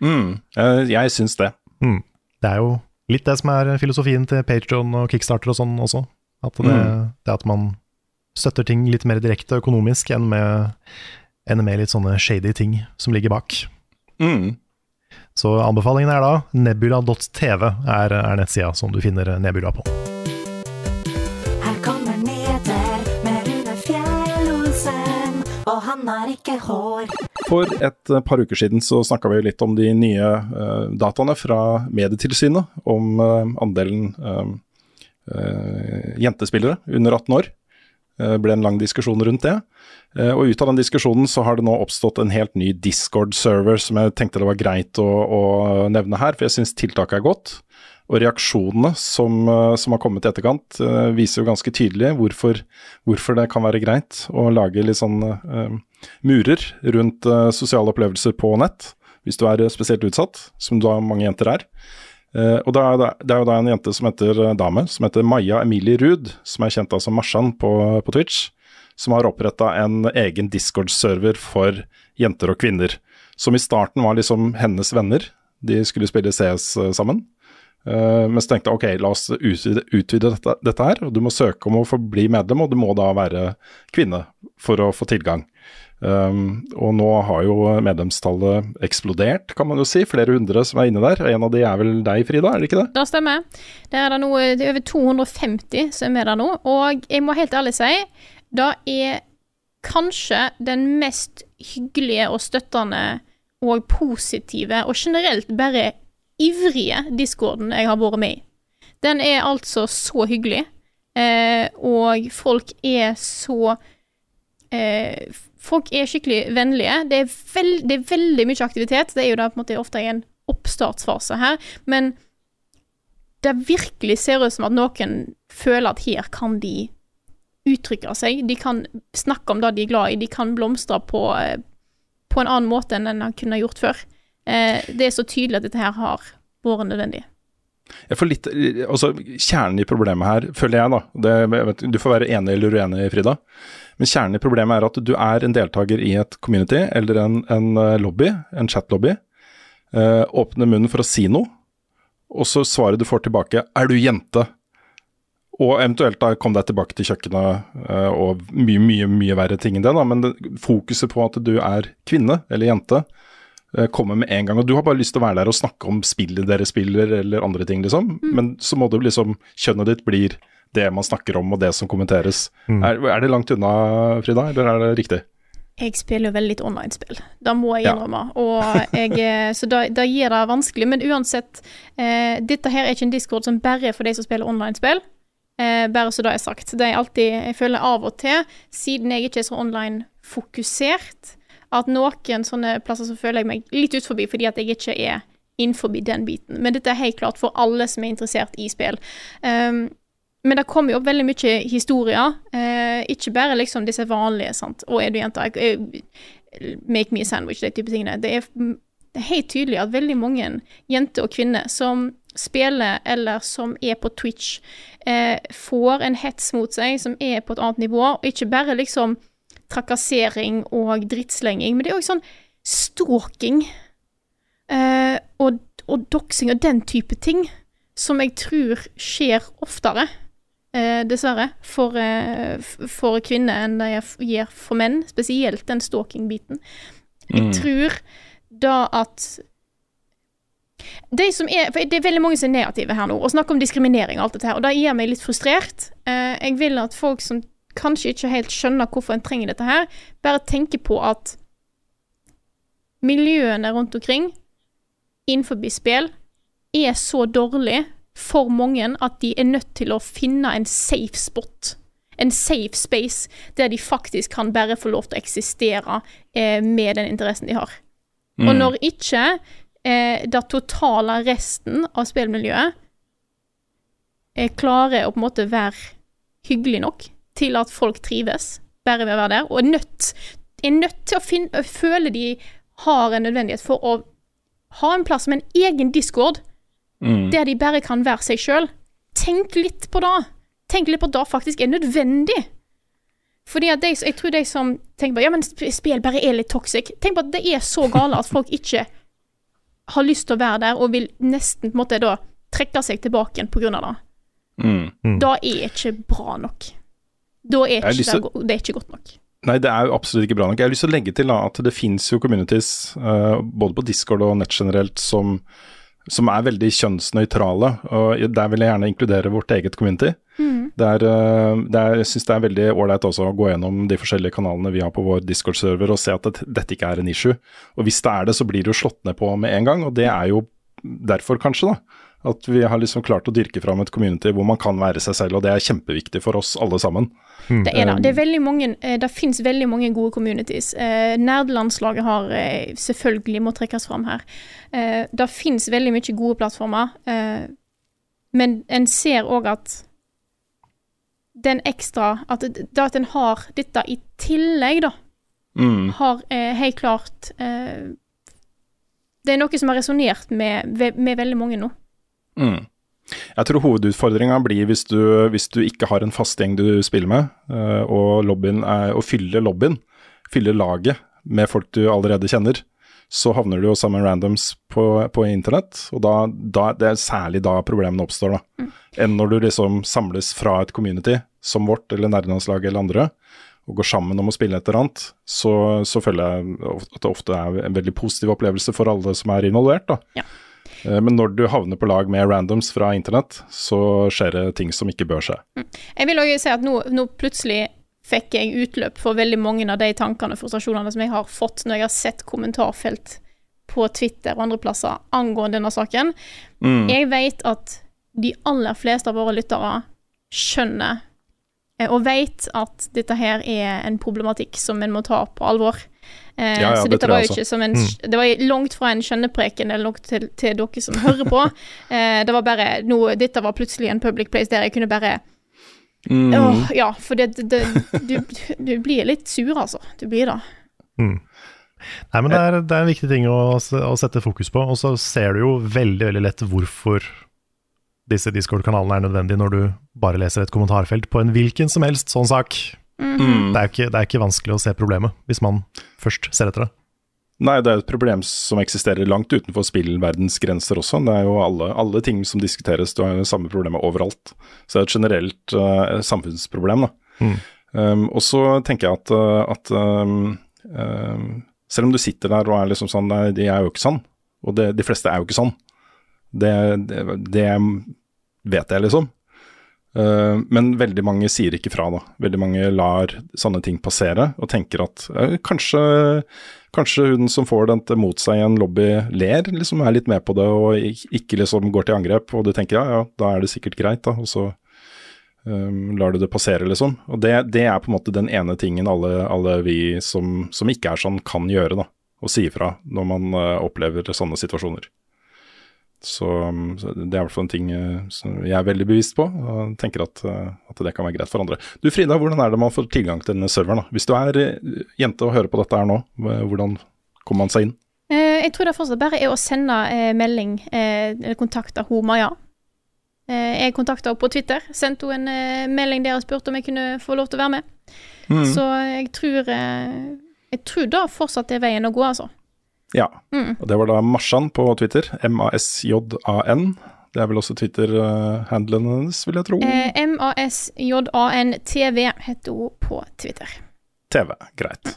Mm, eh, jeg syns det. Mm. Det er jo litt det som er filosofien til Patreon og Kickstarter og sånn også. At det, Mm. det at man støtter ting litt mer direkte økonomisk enn med, enn med litt sånne shady ting som ligger bak. Mm. Så anbefalingen er da nebula.tv er, er nettsida som du finner Nebula på. Han har ikke hår. For et eh, par uker siden så snakka vi litt om de nye uh, dataene fra Medietilsynet om uh, andelen uh, jentespillere under 18 år. Det ble en lang diskusjon rundt det. Og ut av den diskusjonen så har det nå oppstått en helt ny Discord-server som jeg tenkte det var greit å, å nevne her, for jeg syns tiltaket er godt. Og reaksjonene som, eh, som har kommet i etterkant, eh, viser jo ganske tydelig hvorfor, hvorfor, det kan være greit å lage litt sånn uh, murer rundt sosiale opplevelser på nett, hvis du er spesielt utsatt, som da mange jenter er. Uh, og det er, det er, jo da en jente som heter dame, som heter Maja Emilie Ruud, som er kjent da som Marsan på, på Twitch, som har oppretta en egen Discord-server for jenter og kvinner. Som i starten var liksom hennes venner, de skulle spille CS sammen. Uh, men så tenkte jeg ok, la oss utvide, utvide dette, dette, her, og du må søke om å få bli medlem, og du må da være kvinne for å få tilgang. Um, og nå har jo medlemstallet eksplodert, kan man jo si. Flere hundre som er inne der. En av de er vel deg, Frida, er det ikke det? Det stemmer. Det er, det nå, det er over 250 som er med der nå. Og jeg må helt ærlig si, det er kanskje den mest hyggelige og støttende og positive, og generelt bare ivrige discorden jeg har vært med i. Den er altså så hyggelig, eh, og folk er så eh, Folk er skikkelig vennlige. Det er, veld, det er, veldig mye aktivitet. Det er jo da på en måte ofte en oppstartsfase her, men det virkelig ser ut som at noen føler at her kan de uttrykke seg. De kan snakke om det de er glad i. De kan blomstre på, eh, på en annen måte enn en kunne gjort før. Eh, det er så tydelig at dette her har vært nødvendig. Jeg får litt, altså Kjernen i problemet her, føler jeg, da det, vet, Du får være enig eller uenig, Frida. Men kjernen i problemet er at du er en deltaker i et community eller en, en eh, lobby, en chatlobby. Eh, åpner munnen for å si noe, og så svaret du får tilbake 'er du jente'? Og eventuelt da kom deg tilbake til kjøkkenet eh, og mye, mye mye verre ting enn det. da, Men det, fokuset på at du er kvinne eller jente kommer med en gang. Og du har bare lyst til å være der og snakke om spillet dere spiller eller andre ting, liksom. Mm. Men så må du liksom Kjønnet ditt blir det man snakker om og det som kommenteres. Mm. Er, er, det langt unna, Frida, eller er det riktig? Jeg spiller jo veldig litt online-spill, det må jeg innrømme. Ja. Jeg, eh, så da, gir det vanskelig. Men uansett, eh, dette her er ikke en discord som bare er for de som spiller online-spill. Eh, bare så det er sagt. Det er alltid, jeg føler av og til, siden jeg ikke er så online-fokusert, at noen sånne plasser så føler jeg meg litt ut forbi fordi at jeg ikke er innenfor den biten. Men dette er helt klart for alle som er interessert i spill. Um, men det kommer jo opp veldig mye historier. uh, ikke bare liksom disse vanlige, sant. Å, er du jente? Make me a sandwich, de type tingene. Det er, det er helt tydelig at veldig mange jenter og kvinner som spiller eller som er på Twitch, eh, får en hets mot seg som er på et annet nivå, og ikke bare liksom trakassering og drittslenging, men det er òg sånn stalking eh, og, og doxing og den type ting, som jeg tror skjer oftere. Eh, dessverre, for, eh, for, kvinner enn det gjør for menn, spesielt den stalking-biten. Jeg mm. tror da at de som er, for Det er veldig mange som er negative her nå, og snakker om diskriminering og alt dette her, og det gjør meg litt frustrert. Eh, jeg vil at folk som kanskje ikke helt skjønner hvorfor en trenger dette her, bare tenker på at miljøene rundt omkring innenfor spill er så dårlig for mange at de er nødt til å finne en safe spot. En safe space der de faktisk kan bare få lov til å eksistere eh, med den interessen de har. Mm. Og når ikke eh, det totale resten av spillmiljøet eh, klarer å på en måte være hyggelig nok til at folk trives bare ved å være der, og er nødt, er nødt til å finne, føle de har en nødvendighet for å ha en plass med en egen discord mm. der de bare kan være seg sjøl. Tenk litt på det. Tenk litt på at det faktisk er nødvendig. Fordi at de, Jeg tror de som tenker på ja, men spill bare er litt toxic Tenk på at det er så gale at folk ikke har lyst til å være der, og vil nesten på en måte da trekke seg tilbake igjen av det. Mm. Mm. Da er ikke bra nok. Da er ikke det, å... det er ikke godt nok. Nei, det er jo absolutt ikke bra nok. Jeg har lyst til å legge til da, at det finnes jo communities, uh, både på Discord og nett generelt, som, som er veldig kjønnsnøytrale. Og der vil jeg gjerne inkludere vårt eget community. Mm. Der, eh, det er, jeg syns det er veldig ålreit også å gå gjennom de forskjellige kanalene vi har på vår Discord-server og se at det, dette ikke er en issue. Og hvis det er det, så blir det jo slått ned på med en gang, og det er jo derfor kanskje, da. At vi har liksom klart å dyrke fram et community hvor man kan være seg selv, og det er kjempeviktig for oss alle sammen. Det er det. Det, er veldig mange, eh, det finnes veldig mange gode communities. Nerdlandslaget Nerdelandslaget har eh, selvfølgelig må trekkes fram her. Eh, det finnes veldig mye gode plattformer, eh, men en ser òg at den ekstra At det at en har dette i tillegg, da, Mm. har eh, helt klart eh, Det er noe som har resonnert med, med veldig mange nå. Mm. Jeg tror hovedutfordringa blir hvis du, hvis du ikke har en fast gjeng du spiller med, eh, og lobbyen er å fylle lobbyen, fylle laget med folk du allerede kjenner, så havner du jo sammen med randoms på, på internett, og da, da, det er særlig da problemene oppstår, da. Enn når du liksom samles fra et community, som vårt eller nærlandslaget eller andre, og går sammen om å spille et eller annet, så, så føler jeg at det ofte er en veldig positiv opplevelse for alle som er involvert, da. Ja. Eh, Men når du havner på lag med randoms fra internett, så skjer det ting som ikke bør skje. Jeg vil også si at nå, nå plutselig fikk jeg utløp for veldig mange av de tankene og frustrasjonene som jeg har fått når jeg har sett kommentarfelt på Twitter og andre plasser angående denne saken. Jeg vet at de aller fleste av våre lyttere skjønner eh, og vet at dette her er en problematikk som en må ta på alvor. Eh, Ja, ja, så dette det var jo ikke som en Det var langt fra en skjønnepreken eller noe til, til dere som hører på. Eh, det var bare noe Dette var plutselig en public place der jeg kunne bare Mm. Åh, ja, for det, det, det du, du blir litt sur, altså. Du blir det. Nei, men det er, det er en viktig ting å, å sette fokus på, og så ser du jo veldig veldig lett hvorfor disse Discord-kanalene er nødvendige når du bare leser et kommentarfelt på en hvilken som helst sånn sak. Mm. Det, er ikke, det er ikke vanskelig å se problemet, hvis man først ser etter det. Nei, det er jo et problem som eksisterer langt utenfor spillverdens grenser også. Det er jo alle, alle ting som diskuteres, du har det samme problemet overalt. Så det er et generelt uh, samfunnsproblem, da. Mm. Um, og så tenker jeg at, uh, at um, um, selv om du sitter der og er liksom sånn Nei, de er jo ikke sånn. Og det, de fleste er jo ikke sånn. Det, det, det vet jeg, liksom. Uh, men veldig mange sier ikke fra, da. Veldig mange lar sånne ting passere og tenker at uh, kanskje, kanskje hun som får dette mot seg i en lobby, ler, liksom er litt med på det og ikke liksom går til angrep. Og du tenker ja, ja, da er det sikkert greit, da. Og så um, lar du det passere, liksom. Og det, det er på en måte den ene tingen alle, alle vi som, som ikke er sånn, kan gjøre, da. Å si ifra når man uh, opplever sånne situasjoner. Så, um, så det er i hvert fall en ting uh, som jeg er veldig bevisst på, og tenker at, uh, at det kan være greit for andre. Du Frida, hvordan er det man får tilgang til denne serveren? da? Hvis du er uh, jente og hører på dette her nå, hvordan kommer man seg inn? Eh, jeg tror det fortsatt bare er å sende eh, melding eh, eller kontakte hun Maja. Eh, jeg kontakta henne på Twitter, sendte henne en eh, melding der og spurte om jeg kunne få lov til å være med. Mm. Så jeg tror eh, Jeg tror da fortsatt er veien å gå, altså. Ja, Mm. og det var da Marsan på Twitter. M-A-S-J-A-N. Det er vel også Twitter-handelen hennes, vil jeg tro. Eh, M-A-S-J-A-N-T-V heter hun på Twitter. TV, greit.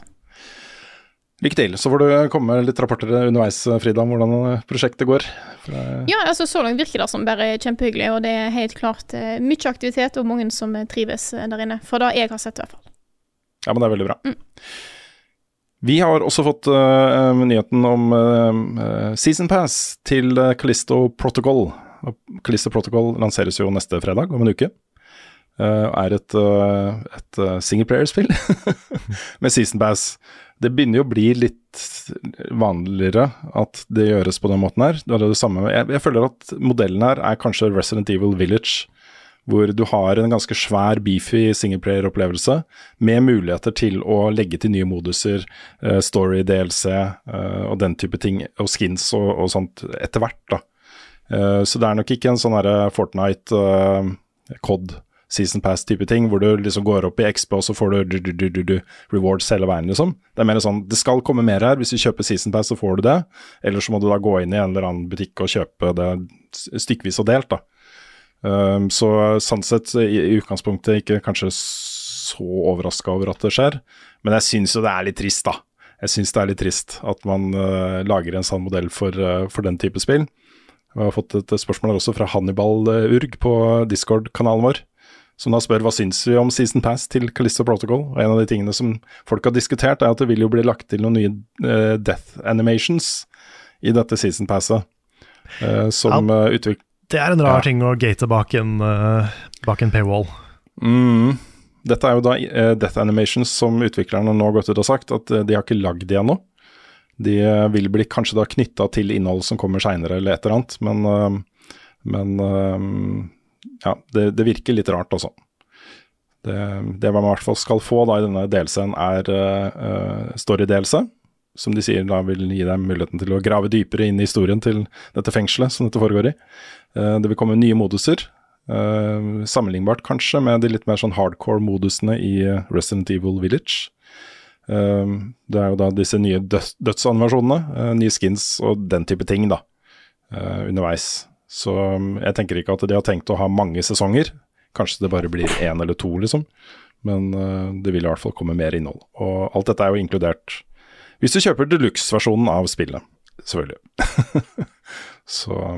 Lykke til. Så får du komme med litt rapporter underveis, Frida, om hvordan prosjektet går. Eh, Ja, altså så langt virker det som bare kjempehyggelig, og det er helt klart eh, mye aktivitet og mange som eh, trives der inne. For det jeg har sett, i hvert fall. Ja, men det er veldig bra. Vi har også fått uh, nyheten om uh, Season Pass til Callisto Protocol. Callisto Protocol lanseres jo neste fredag, om en uke. Uh, er et, uh, et singleplayer-spill med Season Pass. Det begynner jo å bli litt vanligere at det gjøres på den måten her. Det er det samme. Jeg, jeg føler at modellen her er kanskje Resident Evil Village hvor du har en ganske svær, beefy singleplayer-opplevelse med muligheter til å legge til nye moduser, eh, story, DLC eh, og den type ting, og skins og, og sånt etter hvert. da. Eh, så det er nok ikke en sånn Fortnite, uh, COD, Season Pass-type ting, hvor du liksom går opp i XP og så får du, du, du, du rewards hele veien, liksom. Det er mer sånn, det skal komme mer her. Hvis du kjøper Season Pass, så får du det. Eller så må du da gå inn i en eller annen butikk og kjøpe det stykkevis og delt, da. Um, så sånn sett i, utgangspunktet ikke kanskje så overraska over at det skjer. Men jeg syns jo det er litt trist, da. Jeg syns det er litt trist at man eh, lager en sånn modell for, eh, for den type spill. Vi har fått et spørsmål også fra Hannibal eh, Urg på Discord-kanalen vår. Som da spør hva syns vi om Season Pass til Calista Protocol. Og En av de tingene som folk har diskutert, er at det vil jo bli lagt til noen nye uh, death animations i dette Season Passet. Uh, som Ja. uh, utvikler Det er en rar Ja. ting å gate bak en, uh, bak en paywall. Mm. Dette er jo da uh, Death Animations som utviklerne nå har gått ut og sagt at uh, de har ikke lagd det ennå. De vil bli kanskje da knytta til innhold som kommer seinere eller et eller annet, men, men ja, det, det virker litt rart også. Det, det man i hvert fall skal få da i denne delscenen er story-delse, som de sier da vil gi deg muligheten til å grave dypere inn i historien til dette fengselet som dette foregår i. Eh, det vil komme nye moduser, eh, sammenlignbart kanskje med de litt mer sånn hardcore modusene i eh, Resident Evil Village. Det er jo da disse nye døds dødsanversjonene, eh, nye skins og den type ting da, underveis. Så mm, jeg tenker ikke at de har tenkt å ha mange sesonger. Kanskje det bare blir én eller to, liksom. Men det vil i hvert fall komme mer innhold. Og alt dette er jo inkludert hvis du kjøper deluxe-versjonen av spillet, selvfølgelig. Så ja.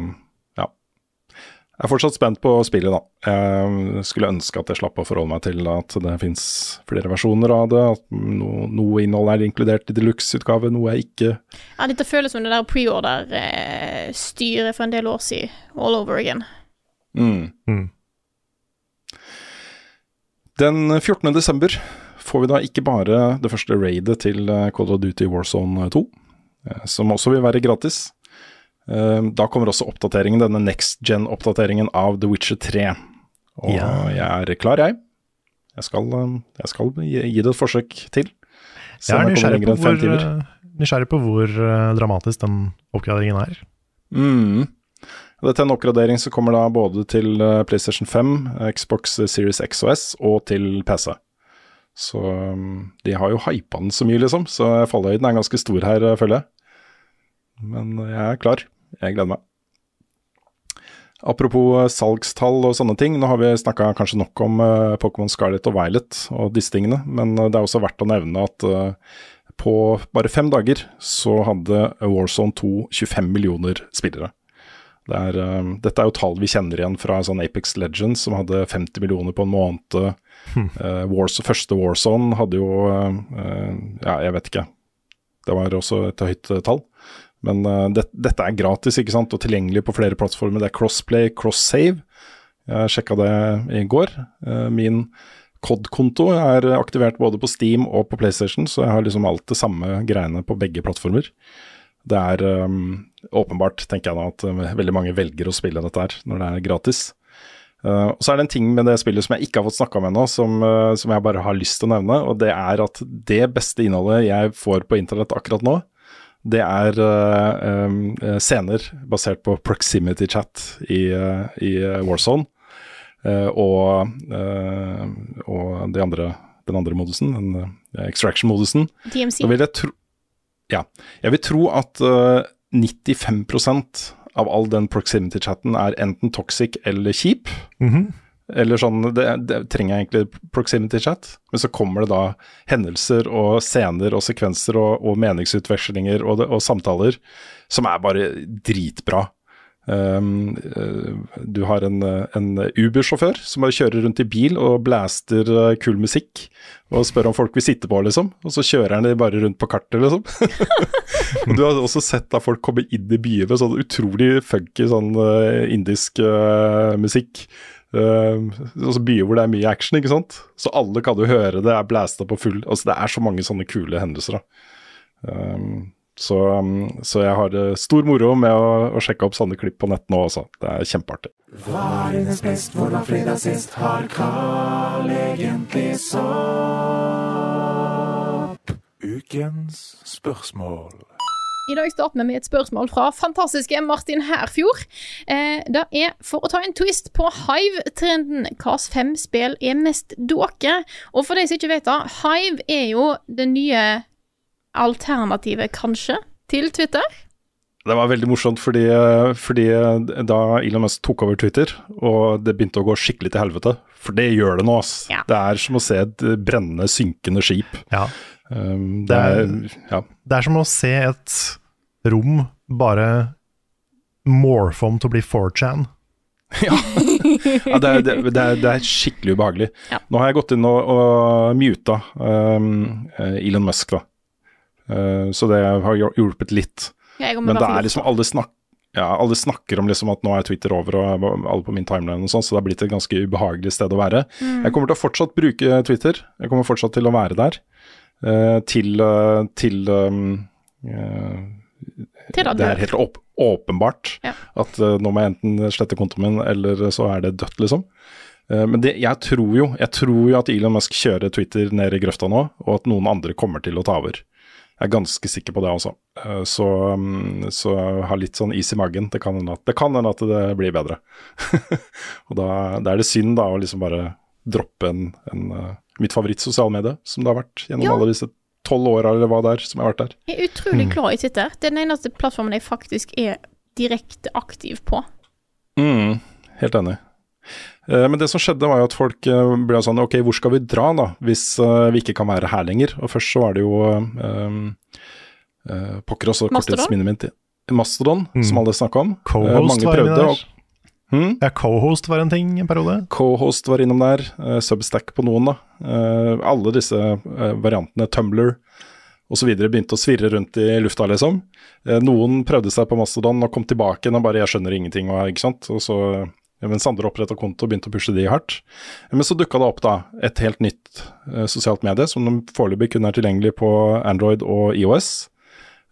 Jeg er fortsatt spent på spillet, da. Jeg skulle ønske at jeg slapp å forholde meg til at det fins flere versjoner av det. At no, noe innhold er inkludert i deluxe-utgave, noe er ikke. Ja, dette føles som det der preorder-styret for en del år siden. All over again. Mm. Mm. Den 14. desember får vi da ikke bare det første raidet til eh, Call of Duty Warzone 2, eh, som også vil være gratis. Eh, Da kommer også oppdateringen, denne next gen-oppdateringen av The Witcher 3. Og Ja. jeg er klar, jeg. Jeg skal, eh, jeg skal gi det et forsøk til. Så Jeg er nysgjerrig på hvor, eh, nysgjerrig på hvor eh, dramatisk den oppgraderingen er. Mm. Dette er en oppgradering som kommer da både til eh, PlayStation 5, eh, Xbox Series X og S og til PC. Så um, de har jo hypa den så mye, liksom, så fallhøyden er ganske stor her, eh, føler jeg. Men jeg er klar. Jeg gleder meg. Apropos eh, salgstall og sånne ting, nå har vi snakka kanskje nok om uh, Pokémon Scarlet og Violet og disse tingene, men eh, det er også verdt å nevne at uh, på bare fem dager så hadde Warzone 2 25 millioner spillere. Det er, uh, dette er jo tall vi kjenner igjen fra sånn Apex Legends, som hadde 50 millioner på en måned. Eh, Wars, første Warzone hadde jo Ja, jeg vet ikke. Det var også et høyt tall. Men uh, det, dette er gratis ikke sant? og tilgjengelig på flere plattformer. Det er crossplay, cross-save. Jeg sjekka det i går. Uh, min COD-konto er aktivert både på Steam og på PlayStation, så jeg har liksom alt det samme greiene på begge plattformer. Det er um, åpenbart, tenker jeg da, at veldig mange velger å spille dette her når det er gratis. Uh, og så er det en ting med det spillet som jeg ikke har fått snakka om ennå, som, uh, som jeg bare har lyst til å nevne. Og det er at det beste innholdet jeg får på internett akkurat nå, det er uh, um, scener basert på proximity chat i, uh, i Warzone. Uh, og, uh, og de andre, den andre modusen, den uh, extraction-modusen. DMC. Da vil jeg tro Ja. Jeg vil tro at uh, 95% av all den proximity-chatten er enten toxic eller kjip. Mhm. Eller sånn, det, det trenger jeg egentlig proximity-chat, men så kommer det da hendelser og scener og sekvenser og, og meningsutvekslinger og, og samtaler som er bare dritbra. Um, uh, du har en, en Uber-sjåfør som bare kjører rundt i bil og blaster uh, kul musikk og spør om folk vil sitte på, liksom. Og så kjører han de bare rundt på kartet, liksom. og du har også sett da folk komme inn i byer med sånn utrolig funky sånn uh, indisk uh, musikk. Uh, altså byer hvor det er mye action, ikke sant. Så alle kan jo høre det er blasta på full Altså det er så mange sånne kule hendelser, da. Um, så, um, så jeg har uh, stor moro med å, å sjekke opp sånne klipp på nett nå også. Det er kjempeartig. Hva er hennes best, hvor var fredag sist? Har Carl egentlig sopp? Ukens spørsmål. I dag starter vi med et spørsmål fra fantastiske Martin Herfjord. Eh, det er for å ta en twist på Hive-trenden. Hvilke fem spill er mest dåke? Og for de som ikke vet det, Hive er jo det nye alternativet, kanskje, til Twitter. Det var veldig morsomt fordi, fordi da Elon Musk tok over Twitter, og det begynte å gå skikkelig til helvete, for det gjør det nå, ass. Ja. Det er som å se et brennende, synkende skip. Ja. Um, det er Ja. Det er som å se et rom bare morphe om til å bli 4chan. ja det, er, det, er, det er skikkelig ubehagelig. Ja. Nå har jeg gått inn og, og muta um, Elon Musk, da. Uh, så det har hjulpet litt. Men det er liksom alle, snak ja, alle snakker om liksom at nå er Twitter over og alle på min timeline og sånn, så det har blitt et ganske ubehagelig sted å være. Mm. Jeg kommer til å fortsatt bruke Twitter. Jeg kommer fortsatt til å være der. Eh, til eh, til um, eh, Til det er helt åp åpenbart Ja. at uh, nå må jeg enten slette kontoen min, eller så er det dødt, liksom. Uh, men det, jeg, tror jo, jeg tror jo at Elon Musk kjører Twitter ned i grøfta nå, og at noen andre kommer til å ta over. Jeg er ganske sikker på det også. Uh, Så, um, så ha litt sånn is i magen. Det kan hende at det, kan hende at det blir bedre. og da, da er det synd da å liksom bare droppe en, en mitt favorittsosialmedie, som det har vært gjennom Ja. alle disse tolv åra eller hva det er som jeg har vært der. Jeg er utrolig glad i Twitter. Det er den eneste plattformen jeg faktisk er direkte aktiv på. Mm, helt enig. Eh, Men det som skjedde var jo at folk eh, ble sånn Ok, hvor skal vi dra da, hvis eh, vi ikke kan være her lenger? Og først så var det jo um, uh, Pokker også korttidsminnet mitt. Mastodon, Mm. som alle snakka om. Mange prøvde, og- Hmm? Ja, co-host var en ting en periode. Co-host var innom der. Uh, Substack på noen, da. Uh, alle disse uh, variantene, Tumblr osv. begynte å svirre rundt i lufta, liksom. Noen prøvde seg på Mastodon og kom tilbake igjen og bare 'jeg skjønner ingenting', og, ikke sant. Og så, mens andre oppretta konto og begynte å pushe de hardt. Men så dukka det opp da et helt nytt sosialt medie, som de foreløpig kun er tilgjengelig på Android og IOS.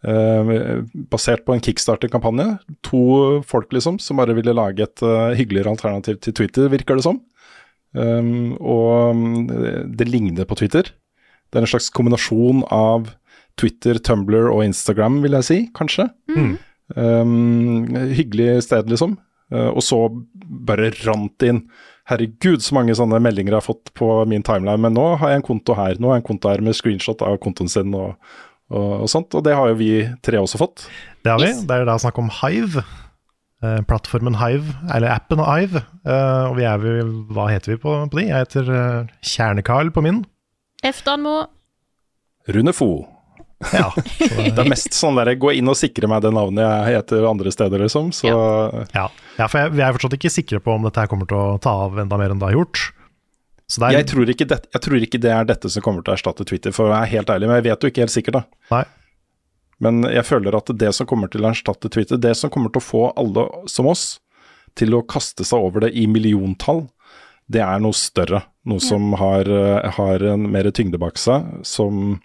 Eh, basert på en kickstarter-kampanje. To folk liksom som bare ville lage et eh, hyggeligere alternativ til Twitter, virker det som. Um, og um, det, ligner på Twitter. Det er en slags kombinasjon av Twitter, Tumblr og Instagram, vil jeg si, kanskje. Um, hyggelig sted, liksom. Uh, og så bare rant det inn. Herregud, så mange sånne meldinger jeg har fått på min timeline. Men nå har jeg en konto her, nå har jeg en konto her med screenshot av kontoen sin og, og, og sånt. Og det har jo vi tre også fått. Det har vi. Yes. Det er da snakk om Hive. Eh, plattformen Hive, eller appen Hive. Eh, og vi er vel Hva heter vi på, på de? Jeg heter Kjernekarl Kjerne-Carl på min. Eftanmo Rune Fo. Ja. Det er mest sånn der, gå inn og sikre meg det navnet jeg heter andre steder, liksom. Så ja. ja for jeg, vi er fortsatt ikke sikre på om dette her kommer til å ta av enda mer enn det har gjort. Så det er, jeg tror, ikke det, jeg tror ikke det er dette som kommer til å erstatte Twitter, for å være helt ærlig. Men jeg vet jo ikke helt sikkert, da. Nei. Men jeg føler at det som kommer til å erstatte Twitter, det som kommer til å få alle som oss til å kaste seg over det i milliontall, det er noe større. Noe som har, eh, har en mer tyngde bak seg, som,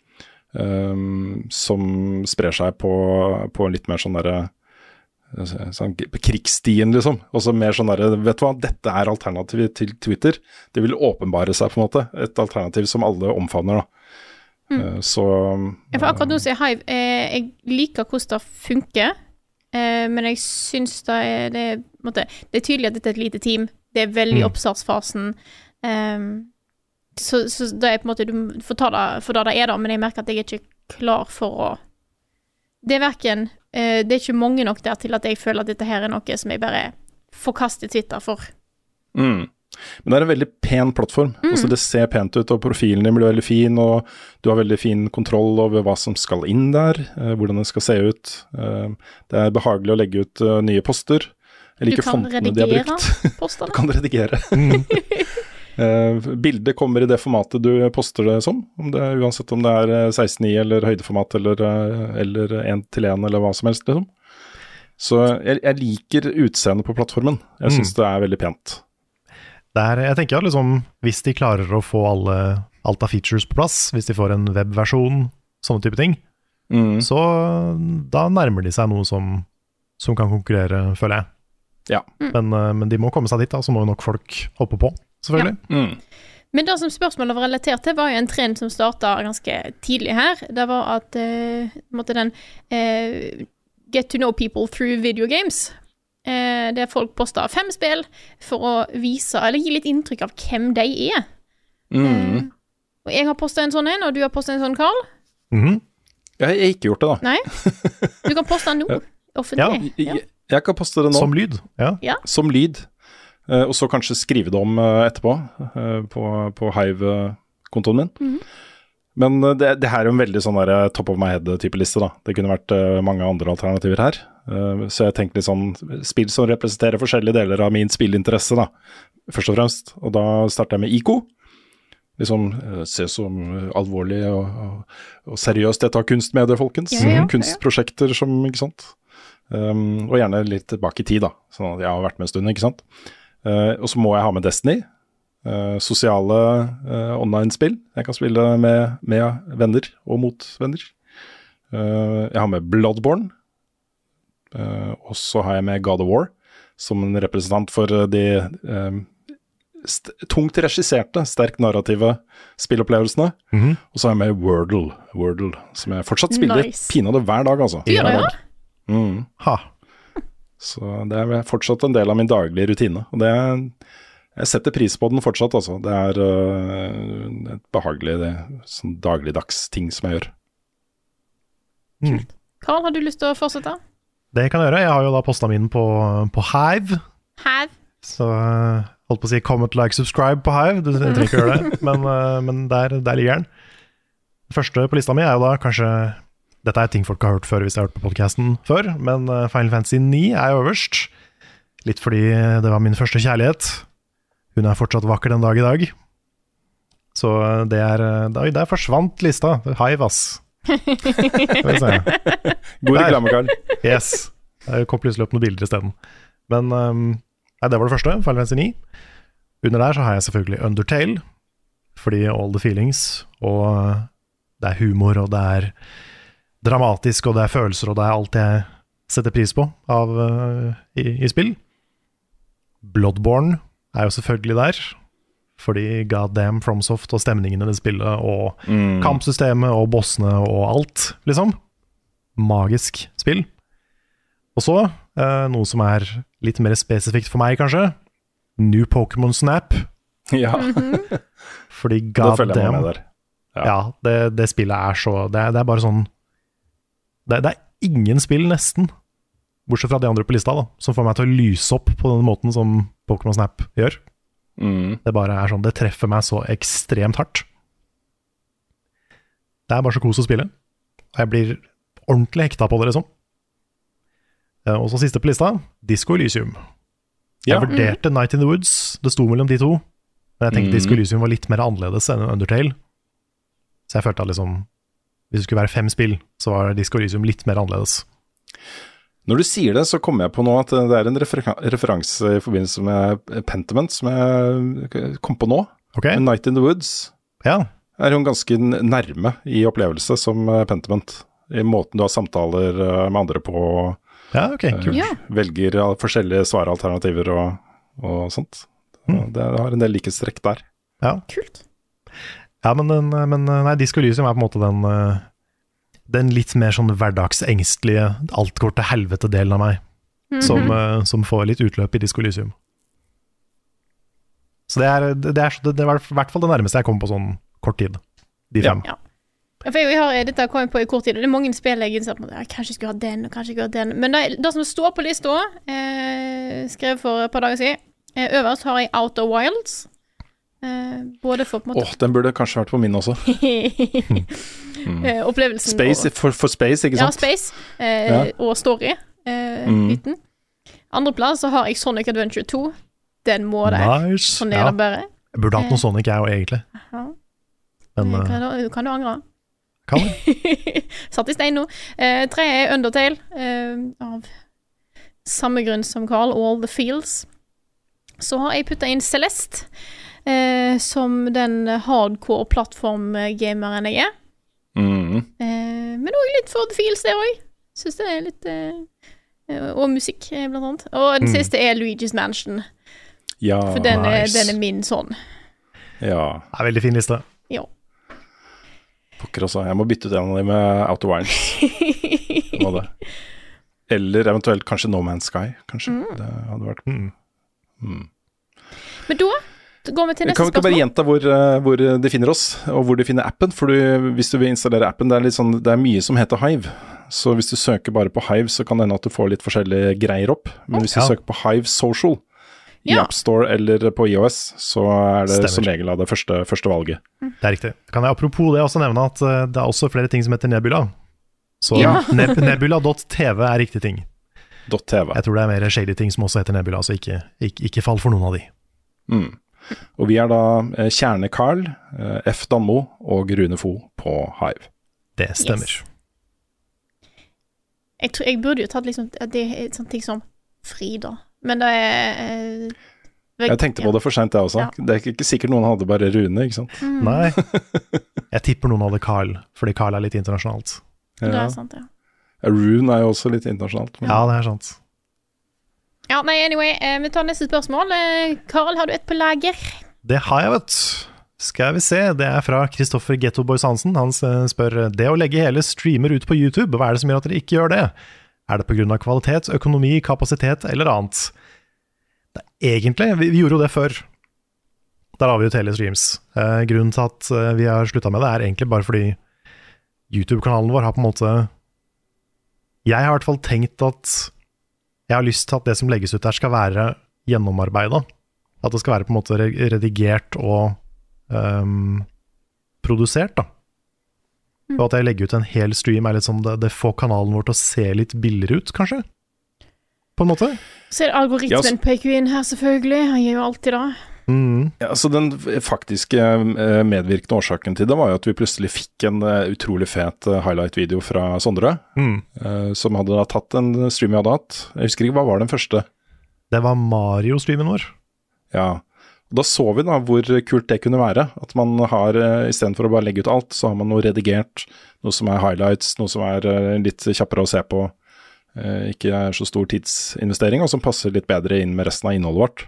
um, som sprer seg på, på litt mer sånn derre Sånn krigsstien, liksom. Og så mer sånn derre Vet du hva, dette er alternativet til Twitter. Det vil åpenbare seg, på en måte. Et alternativ som alle omfavner, da. Mm. Så Ja, for akkurat nå så er Hive eh, Jeg liker hvordan det funker, eh, men jeg syns det er det, måte, det er tydelig at dette er et lite team. Det er veldig mm. oppstartsfasen. Um, så, så det er på en måte Du får ta det for det det er, da, men jeg merker at jeg er ikke klar for å Det er verken eh, Det er ikke mange nok der til at jeg føler at dette her er noe som jeg bare forkaster Twitter for. Mm. Men det er en veldig pen plattform. Altså Det ser pent ut, og profilen din blir veldig fin. Og du har veldig fin kontroll over hva som skal inn der, eh, hvordan det skal se ut. Eh, det er behagelig å legge ut nye poster. Jeg liker fontene de har brukt. Du kan redigere. Eh, bildet kommer i det formatet du poster det som, om det, uansett om det er eh, 16.9 eller høydeformat eller, eh, eller 1-1 eller hva som helst. Liksom. Så jeg, jeg liker utseendet på plattformen. Jeg syns det er veldig pent. det er, jeg tenker at liksom, hvis de klarer å få alle, alt av features på plass, hvis de får en webversjon, sånne type ting, Mm. så da nærmer de seg noe som, som kan konkurrere, føler jeg. Ja. Men, eh, men de må komme seg dit, da, så må jo nok folk hoppe på, selvfølgelig. Mm. Men det som spørsmålet var relatert til, var jo en trend som starta ganske tidlig her. Det var at uh, den uh, Get to know people through video games. Uh, der folk posta fem spill for å vise, eller gi litt inntrykk av hvem de er. Mm. Og jeg har posta en sånn en, og du har posta en sånn, Carl. Mhm. Jeg har ikke gjort det, da. Nei? Du kan poste den nå. offentlig. Ja. Jeg, jeg kan poste det nå. Som lyd. Ja. Som lyd. Eh, og så kanskje skrive det om eh, etterpå eh, på, på Hive-kontoen min. Mhm. Men eh, det, det her er jo en veldig sånn der, top of my head-type liste. da. Det kunne vært uh, mange andre alternativer her. Uh, så jeg tenkte litt sånn spill som representerer forskjellige deler av min spillinteresse, da. Først og fremst. Og da starter jeg med IKO. Liksom uh, se som alvorlig og, og, og seriøst dette av kunstmedier, folkens. Ja, ja, ja. Kunstprosjekter som, ikke sant. Um, og gjerne litt tilbake i tid, da. Sånn at jeg har vært med en stund, ikke sant. Eh, og så må jeg ha med Destiny. eh, sosiale eh, online-spill. Jeg kan spille med, med venner og mot venner. Eh, jeg har med Bloodborne. Eh, og så har jeg med God of War som en representant for de eh, st tungt regisserte, sterkt narrative spillopplevelsene. Mhm. Og så har jeg med Wordle, Wordle som jeg fortsatt spiller Nice. pinadø hver dag, altså. Det, ja? Mm. Ha. Så det er fortsatt en del av min daglige rutine. Og det er, jeg setter pris på den fortsatt, altså. Det er uh, et behagelig det, sånn dagligdags ting som jeg gjør. Karl, har du lyst til å fortsette? Det kan jeg gjøre. Jeg har jo da posta min på, på Hive. Hive. Så eh, holdt på å si comment, like, subscribe på Hive. Du trenger ikke gjøre det, men, eh, men der, der ligger den. Den første på lista mi er jo da kanskje Dette er ting folk har hørt før hvis de har hørt på podkasten før, men eh, Final Fantasy 9 er øverst. Litt fordi det var min første kjærlighet. Hun er fortsatt vakker den dag i dag. Så eh, det er eh, Oi, der forsvant lista. Hive, ass. God reklame, Karl. Yes. Det kom plutselig opp noen bilder isteden. Men um, nei, det var det første. Final Fantasy 9. Under der så har jeg selvfølgelig Undertale, fordi all the feelings, og det er humor, og det er dramatisk, og det er følelser, og det er alt jeg setter pris på av, uh, i, i spill. Bloodborne er jo selvfølgelig der, fordi god damn FromSoft og stemningen i det spillet, og Mm. kampsystemet og bossene og alt, liksom. Magisk spill. Og så, uh, noe som er litt mer spesifikt for meg, kanskje. New Pokémon Snap. Ja, Fordi da følger jeg goddamn med der. Ja, det, det spillet er så Det det er bare sånn det, det er ingen spill, nesten, bortsett fra de andre på lista, da, som får meg til å lyse opp på den måten som Pokémon Snap gjør. Mm. Det bare er sånn, det treffer meg så ekstremt hardt. Det er bare så kos å spille. Og jeg blir ordentlig hekta på det, liksom. Eh, Og så siste på lista, Disco Elysium. Jeg Ja. vurderte Night in the Woods, det sto mellom de to. Men jeg tenkte mm. Disco Elysium var litt mer annerledes enn Undertale. Så jeg følte at liksom Hvis det skulle være fem spill, så var Disco Elysium litt mer annerledes. Når du sier det, så kommer jeg på nå at det er en refer referanse i forbindelse med Pentiment som jeg kom på nå. Okay. Night in the Woods Ja. er jo ganske nærme i opplevelse som eh, Pentiment. I måten du har samtaler eh, med andre på, ja, ok, kult. Ja. velger forskjellige svaralternativer og, og sånt. Mm. Det har en del likhetstrekk der. Ja. Kult. Ja, men, den, men nei, Disco Elysium er på en måte den eh, Den litt mer sånn hverdagsengstelige, alt går til helvete-delen av meg, som, -hmm. som får litt utløp i Disco Elysium. Så det er, det, er, det er, i hvert fall det nærmeste jeg kom på sånn kort tid. De fem. Ja, For jeg har dette kommet på i kort tid, og det er mange spill jeg innser på jeg kanskje skulle ha den, og kanskje skulle ha den. Men det, det som står på lista, eh, skrevet for et par dager siden, eh, øverst har jeg Outer Wilds. Eh, både for på en måte Åh, oh, den burde kanskje vært på min også. mm. opplevelsen Space, og, for, for Space, ikke sant? Ja. Space eh, Ja. og story-biten. Mm. Andreplass så har jeg Sonic Adventure 2. Den må der. Nice. Sånn er Ja. det bare. Jeg burde hatt noe Sonic, jeg òg, egentlig. Ja. Men Eh, eh, kan, du, kan du angre? kan jeg. Satt i stein nå. Eh, tre er Undertale, eh, av samme grunn som Carl, All the Fields. Så har jeg putta inn Celeste, eh, som den hardcore plattformgameren jeg er. Mm. Eh, men òg litt for The feels, det òg. Syns det er litt eh, eh, Og musikk, eh, blant annet. Og den Mm. siste er Luigi's Mansion, Ja, for den, er, nice. den er min sånn. ja. Det er veldig fin liste. Ja. Pokker også. Jeg må bytte ut en av dem med Outer of Wines. Eller eventuelt kanskje No Man's Sky, kanskje. Det hadde vært Mm. mm. Men da går vi til neste Kan vi ikke bare gjenta hvor, eh, hvor de finner oss, og hvor de finner appen? For du, hvis du vil installere appen, det er, litt sånn, det er mye som heter Hive. så hvis du søker bare på Hive, så kan det hende at du får litt forskjellige greier opp. Men hvis du Ja. søker på Hive Social i Ja. AppStore eller på IOS, så er det Stemmer. som regel av det første, første valget. Det er riktig. Kan jeg apropos det også nevne at eh, det er også flere ting som heter Nebula. Så Ja. neb nebula.tv er riktig ting. .tv. Jeg tror det er mer shady ting som også heter Nebula, så ikke, ikke, ikke fall for noen av de. Mm. Og vi er da eh, Kjerne-Carl, eh, F. Danmo og Rune Fo på Hive. Det stemmer. Yes. Jeg, tror, jeg burde jo tatt liksom Det er sånne ting som fri, da. Men det er eh, Jeg tenkte på det for seint, jeg også. Ja. Det er ikke- ikke sikkert noen hadde bare Rune, ikke sant. Mm. Nei. Jeg tipper noen hadde Carl, fordi Carl er litt internasjonalt. Det er sant, ja. Ja, Rune er jo også litt internasjonalt. men- Ja, det er sant. Ja, nei, anyway, eh, vi tar neste spørsmål. Eh, Karl, har du et på lager? Det har jeg, vet. Skal vi se, det er fra Kristoffer Getto Boys Hansen. Han spør det å legge hele streamer ut på YouTube, hva er det som gjør at dere ikke gjør det? Er det pga. kvalitet, økonomi, kapasitet eller annet? Det er egentlig, vi, vi gjorde jo det før. Der har vi jo telestreams. Eh, grunnen til at eh, vi har slutta med det, er egentlig bare fordi YouTube-kanalen vår har på en måte Jeg har i hvert fall tenkt at jeg har lyst til at det som legges ut der, skal være gjennomarbeida. At det skal være på en måte redigert og um, produsert, da. Og at jeg legger ut en hel stream, er litt sånn det, det får kanalen vår til å se litt billigere ut, kanskje? På en måte? Så er det algoritmen yes. inn her, selvfølgelig. Han gjør jo alltid det. Mm. Ja, altså Den faktiske eh, medvirkende årsaken til det var jo at vi plutselig fikk en eh, utrolig fet eh, highlight-video fra Sondre, Mm. som hadde da tatt en stream vi hadde hatt. Jeg husker ikke, hva var den første? Det var Mario-streamen vår. Ja. Da så vi da hvor kult det kunne være. At man har, istedenfor å bare legge ut alt, så har man noe redigert. Noe som er highlights, noe som er litt kjappere å se på. Ikke er så stor tidsinvestering, og som passer litt bedre inn med resten av innholdet vårt.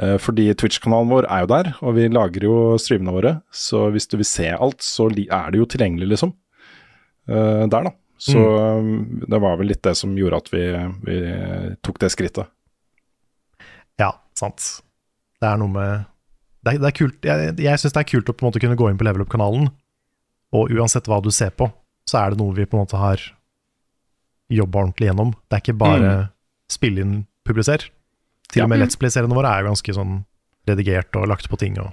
Eh, Fordi Twitch-kanalen vår er jo der, og vi lager jo streamene våre. Så hvis du vil se alt, så er det jo tilgjengelig, liksom. Eh, Der, da. Så mm. det var vel litt det som gjorde at vi, vi tok det skrittet. Ja, sant. Det er noe med Det er, det er kult. Jeg, jeg syns det er kult å på en måte kunne gå inn på Level Up-kanalen, og uansett hva du ser på, så er det noe vi på en måte har jobba ordentlig gjennom. Det er ikke bare spille inn, publiser. Til Ja. og med Let's Play-seriene våre er jo ganske sånn redigert og lagt på ting. Og,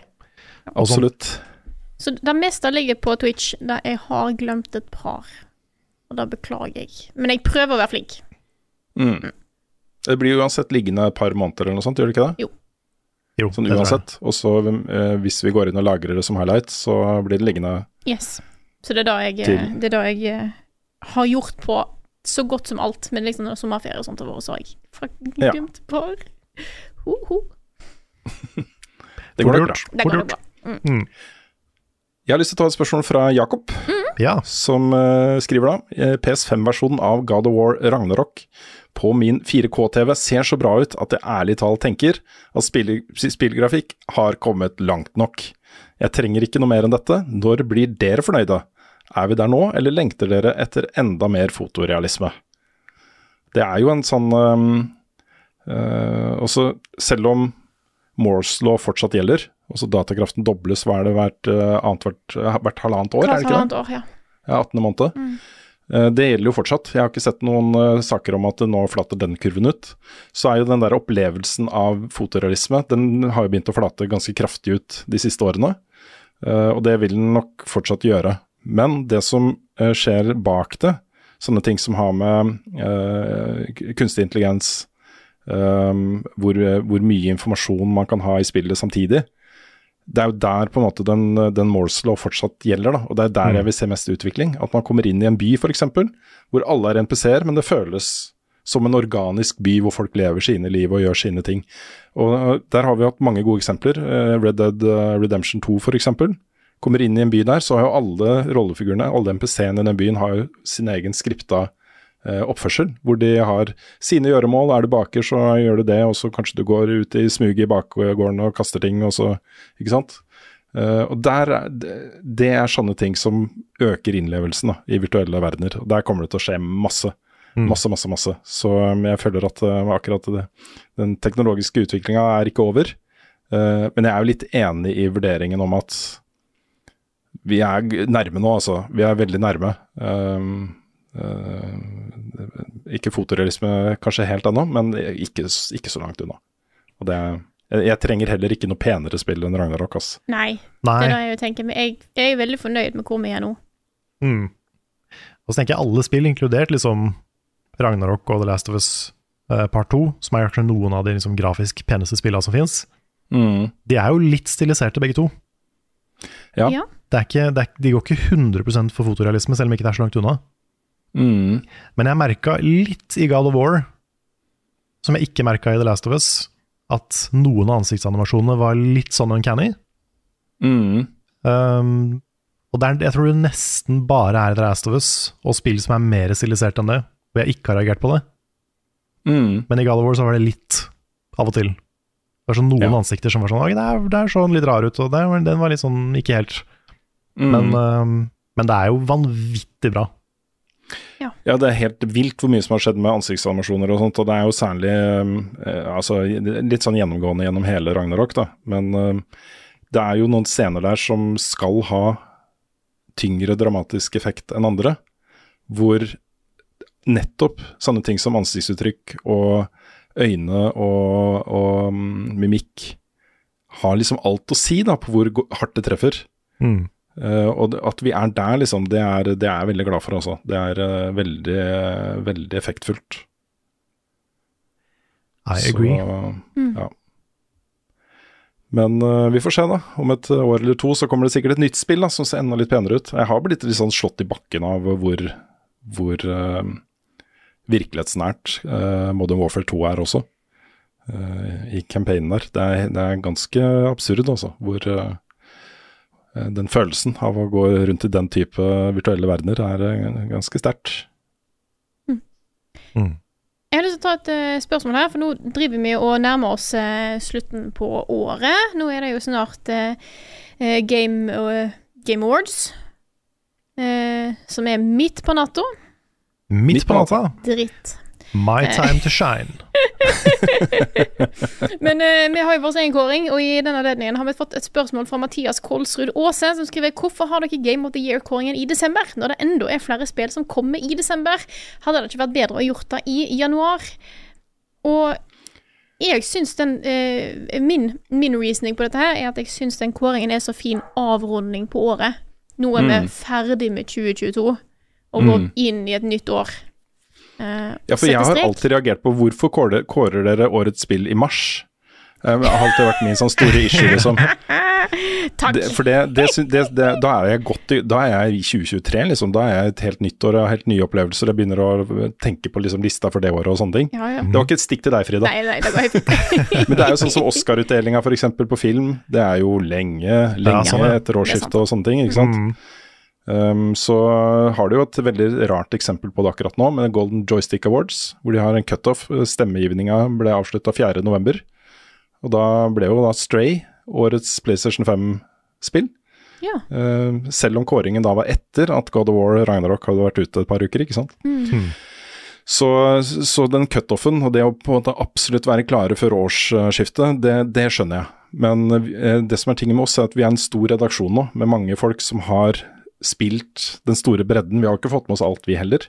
og sånn. Absolutt. Så det meste ligger på Twitch, der jeg har glemt et par. Og det beklager jeg. Men jeg prøver å være flink. Mm. Det blir uansett liggende et par måneder eller noe sånt, gjør det ikke det? Jo. Jo, Sånn uansett. Og så eh, hvis vi går inn og lagrer det som highlight, så blir det liggende Yes. Så det er da jeg, det er da jeg eh, har gjort på så godt som alt. Men liksom når sommerferie og sånt har vært, så har jeg Ja. glemt et par. Ho, ho. Det går nok bra. Det går nok bra. Jeg har lyst til å ta et spørsmål fra Jakob, Ja. som uh, skriver da eh, PS5-versjonen av God of War Ragnarok på min 4K-TV ser så bra ut at jeg ærlig talt tenker at spill spillgrafikk har kommet langt nok. Jeg trenger ikke noe mer enn dette. Når blir dere fornøyde? Er vi der nå, eller lengter dere etter enda mer fotorealisme? Det er jo en sånn um, Også selv om Moores law fortsatt gjelder, altså datakraften dobles hva er det hvert, uh, annethvert hvert halvannet år, er det ikke det? halvannet år, ja. Ja, 18. måned. Mm. Det gjelder jo fortsatt. Jeg har ikke sett noen uh, saker om at det nå flater den kurven ut. Så er jo den der opplevelsen av fotorealisme, den har jo begynt å flate ganske kraftig ut de siste årene. Uh, og det vil den nok fortsatt gjøre. Men det som uh, skjer bak det, sånne ting som har med eh, kunstig intelligens, eh, hvor, hvor mye informasjon man kan ha i spillet samtidig, det er jo der på en måte den, den Morse law fortsatt gjelder, da. Og det er der jeg vil se mest utvikling. At man kommer inn i en by f.eks., hvor alle er NPC-er, men det føles som en organisk by hvor folk lever sine liv og gjør sine ting. Og Der har vi hatt mange gode eksempler. Uh, Red Dead uh, Redemption 2 f.eks. Kommer inn i en by der, så har jo alle rollefigurene, alle NPC-ene i den byen, har jo sin egen skripta eh, oppførsel, hvor de har sine gjøremål. Er du baker, så gjør du det, og så kanskje du går ut i smuget i bakgården og kaster ting, og så Ikke sant? Eh, og der, er- det, er sånne ting som øker innlevelsen da, i virtuelle verdener. Og Der kommer det til å skje masse. Masse, masse, masse. Så um, jeg føler at uh, akkurat det, den teknologiske utviklinga er ikke over. Eh, men jeg er jo litt enig i vurderingen om at vi er nærme nå, altså. Vi er veldig nærme. Um, eh, ikke fotorealisme kanskje helt ennå, men ikke, ikke så langt unna. Og det, jeg, jeg trenger heller ikke noe penere spill enn Ragnarok, ass. Nei, Nei. det er det jeg tenker. Men jeg, jeg er veldig fornøyd med hvor vi er nå. Mm. Og så tenker jeg alle spill, inkludert liksom Ragnarok og The Last of Us eh, Part 2, som er kanskje noen av de liksom, grafisk peneste spillene som fins, de er jo litt stiliserte begge to. Ja. Ja. Det er ikke, det er, de går ikke 100 for fotorealisme, selv om ikke det er så langt unna. Mm. Men jeg merka litt i God of War, som jeg ikke merka i The Last of Us, at noen av ansiktsanimasjonene var litt sånn uncanny. Mm. Um, og det er, jeg tror det nesten bare er The Last of Us og spill som er mer stilisert enn det, hvor jeg ikke har reagert på det. Mm. Men i God of War så var det litt av og til. Det var sånn noen Ja. ansikter som var sånn Oi, det er, det er sånn litt rar ut, og det, den var litt sånn ikke helt. Mm. Men, um, men det er jo vanvittig bra. Ja, det er helt vilt hvor mye som har skjedd med ansiktsanimasjoner og sånt, og det er jo særlig eh, altså, litt sånn gjennomgående gjennom hele Ragnarok, da. Men eh, det er jo noen scener der som skal ha tyngre dramatisk effekt enn andre, hvor nettopp sånne ting som ansiktsuttrykk og øyne og, og mm, mimikk har liksom alt å si da, på hvor hardt det treffer. Mm. Eh, og det- at vi er der, liksom, det er, det er jeg veldig glad for, altså. Det er uh, veldig, veldig effektfullt. I agree. Mm. ja. Men eh, vi får se, da. Om et år eller to så kommer det sikkert et nytt spill da, som ser enda litt penere ut. Jeg har blitt litt sånn slått i bakken av hvor, hvor virkelighetsnært eh, Modern Warfare 2 er også. eh, I campaignen der. Det er, det er ganske absurd, altså. Hvor den følelsen av å gå rundt i den type virtuelle verdener er eh, ganske sterkt. Mm. Jeg har lyst til å ta et eh, spørsmål her, for nå driver vi og nærmer oss eh, slutten på året. Nå er det jo snart eh, eh, Game, eh, Game Awards, eh, som er midt på natta. Midt på natta. Dritt. My time to shine. Men uh, vi har jo vår egen kåring, og i denne anledningen har vi fått et spørsmål fra Mathias Kolsrud Aase, som skriver Hvorfor har dere Game of the Year-kåringen i desember, når det enda er flere spill som kommer i desember? Hadde det ikke vært bedre å gjort det i januar? Og jeg syns den uh, min, min reasoning på dette her er at jeg syns den kåringen er så fin avrunding på året. Nå er vi Mm. ferdig med 2022 og går Mm. inn i et nytt år. Eh, Ja, for jeg har strek. alltid reagert på hvorfor kårer, kårer dere årets spill i mars? Eh, Det har alltid vært min sånn store issue, liksom. Takk. Det, for det, det, det, det, da er jeg godt i, Da er jeg i 2023, liksom. Da er jeg et helt nytt år, har helt nye opplevelser. Jeg begynner å tenke på liksom, lista for det året og sånne ting. Ja, ja. Det var ikke et stikk til deg, Frida. Nei, nei, det går helt. Men det er jo sånn som Oscar-utdelinga f.eks. på film. Det er jo lenge, lenge sånn, ja. etter årsskiftet og sånne ting, ikke sant. Mm. Um, så har du jo et veldig rart eksempel på det akkurat nå, med Golden Joystick Awards, hvor de har en cutoff. Stemmegivninga ble avslutta 4.11. Og da ble jo da Stray årets PlayStation 5-spill. Ja. Uh, selv om kåringen da var etter at God of War Ragnarok hadde vært ute et par uker, ikke sant. Mm. Så, så den cutoffen, og det å på en måte absolutt være klare før årsskiftet, det, det skjønner jeg. Men eh, det som er tingen med oss, er at vi er en stor redaksjon nå, med mange folk som har spilt den store bredden. Vi har ikke fått med oss alt, vi heller.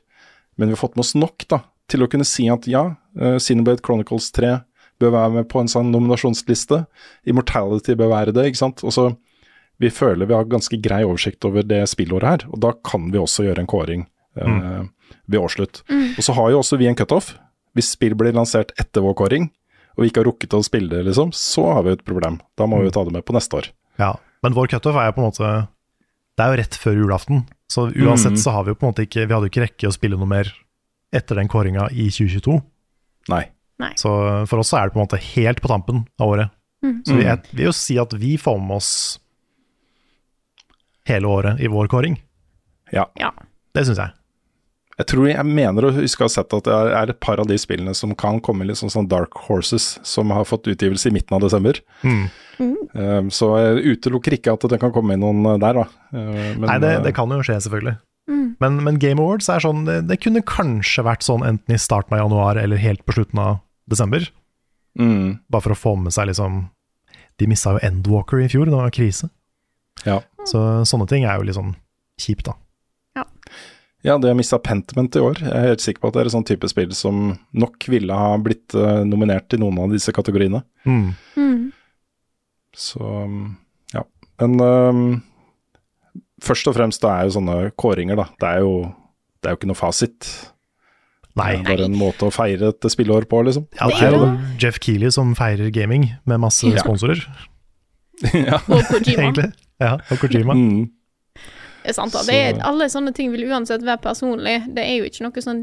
Men vi har fått med oss nok da, til å kunne si at ja, uh, Cineblade Chronicles 3 bør være med på en sånn nominasjonsliste. Immortality bør være det, ikke sant. Og så Vi føler vi har ganske grei oversikt over det spillåret her, og da kan vi også gjøre en kåring eh, ved årsslutt. Og så har jo også vi en cutoff. Hvis spill blir lansert etter vår kåring, og vi ikke har rukket å spille det, liksom, så har vi et problem. Da må vi ta det med på neste år. Ja, men vår cutoff er på en måte Det er jo rett før julaften, så uansett mm. så har vi jo på en måte ikke Vi hadde jo ikke rekke å spille noe mer etter den kåringa i 2022. Nei. Nei. Så for oss så er det på en måte helt på tampen av året. Mm. Så vi, jeg vil jo si at vi får med oss hele året i vår kåring. Ja. Ja. Det syns jeg. Jeg tror jeg mener å huske å ha sett at det er- et par av de spillene som kan komme litt sånn, sånn Dark Horses, som har fått utgivelse i midten av desember. Mm. Eh, Så jeg utelukker ikke at det kan komme inn noen der, da. Uh, Men, Nei, det, eh, det kan jo skje, selvfølgelig. Mm. Men, men Game Awards er sånn det, det kunne kanskje vært sånn enten i starten av januar eller helt på slutten av desember. mm, Bare for å få med seg liksom De mista jo Endwalker i fjor, det var krise. ja. Så sånne ting er jo litt sånn kjipt, da. Ja, det har mista Pentiment i år. Jeg er helt sikker på at det er et sånn type spill som nok ville ha blitt eh, nominert i noen av disse kategoriene. Mm. Mm. Så um, ja. Men um, først og fremst det er jo sånne kåringer, da. Det er jo, det er jo ikke noe fasit. Nei. Det er bare en måte å feire et spillår på, liksom. Ja, det er jo Jeff Keeley som feirer gaming med masse Ja. sponsorer, ja. Og Kojima. egentlig. Ja, og Kojima. Mm. Er da. Så- Det er, alle sånne ting vil uansett være personlig. Det er jo ikke noe sånn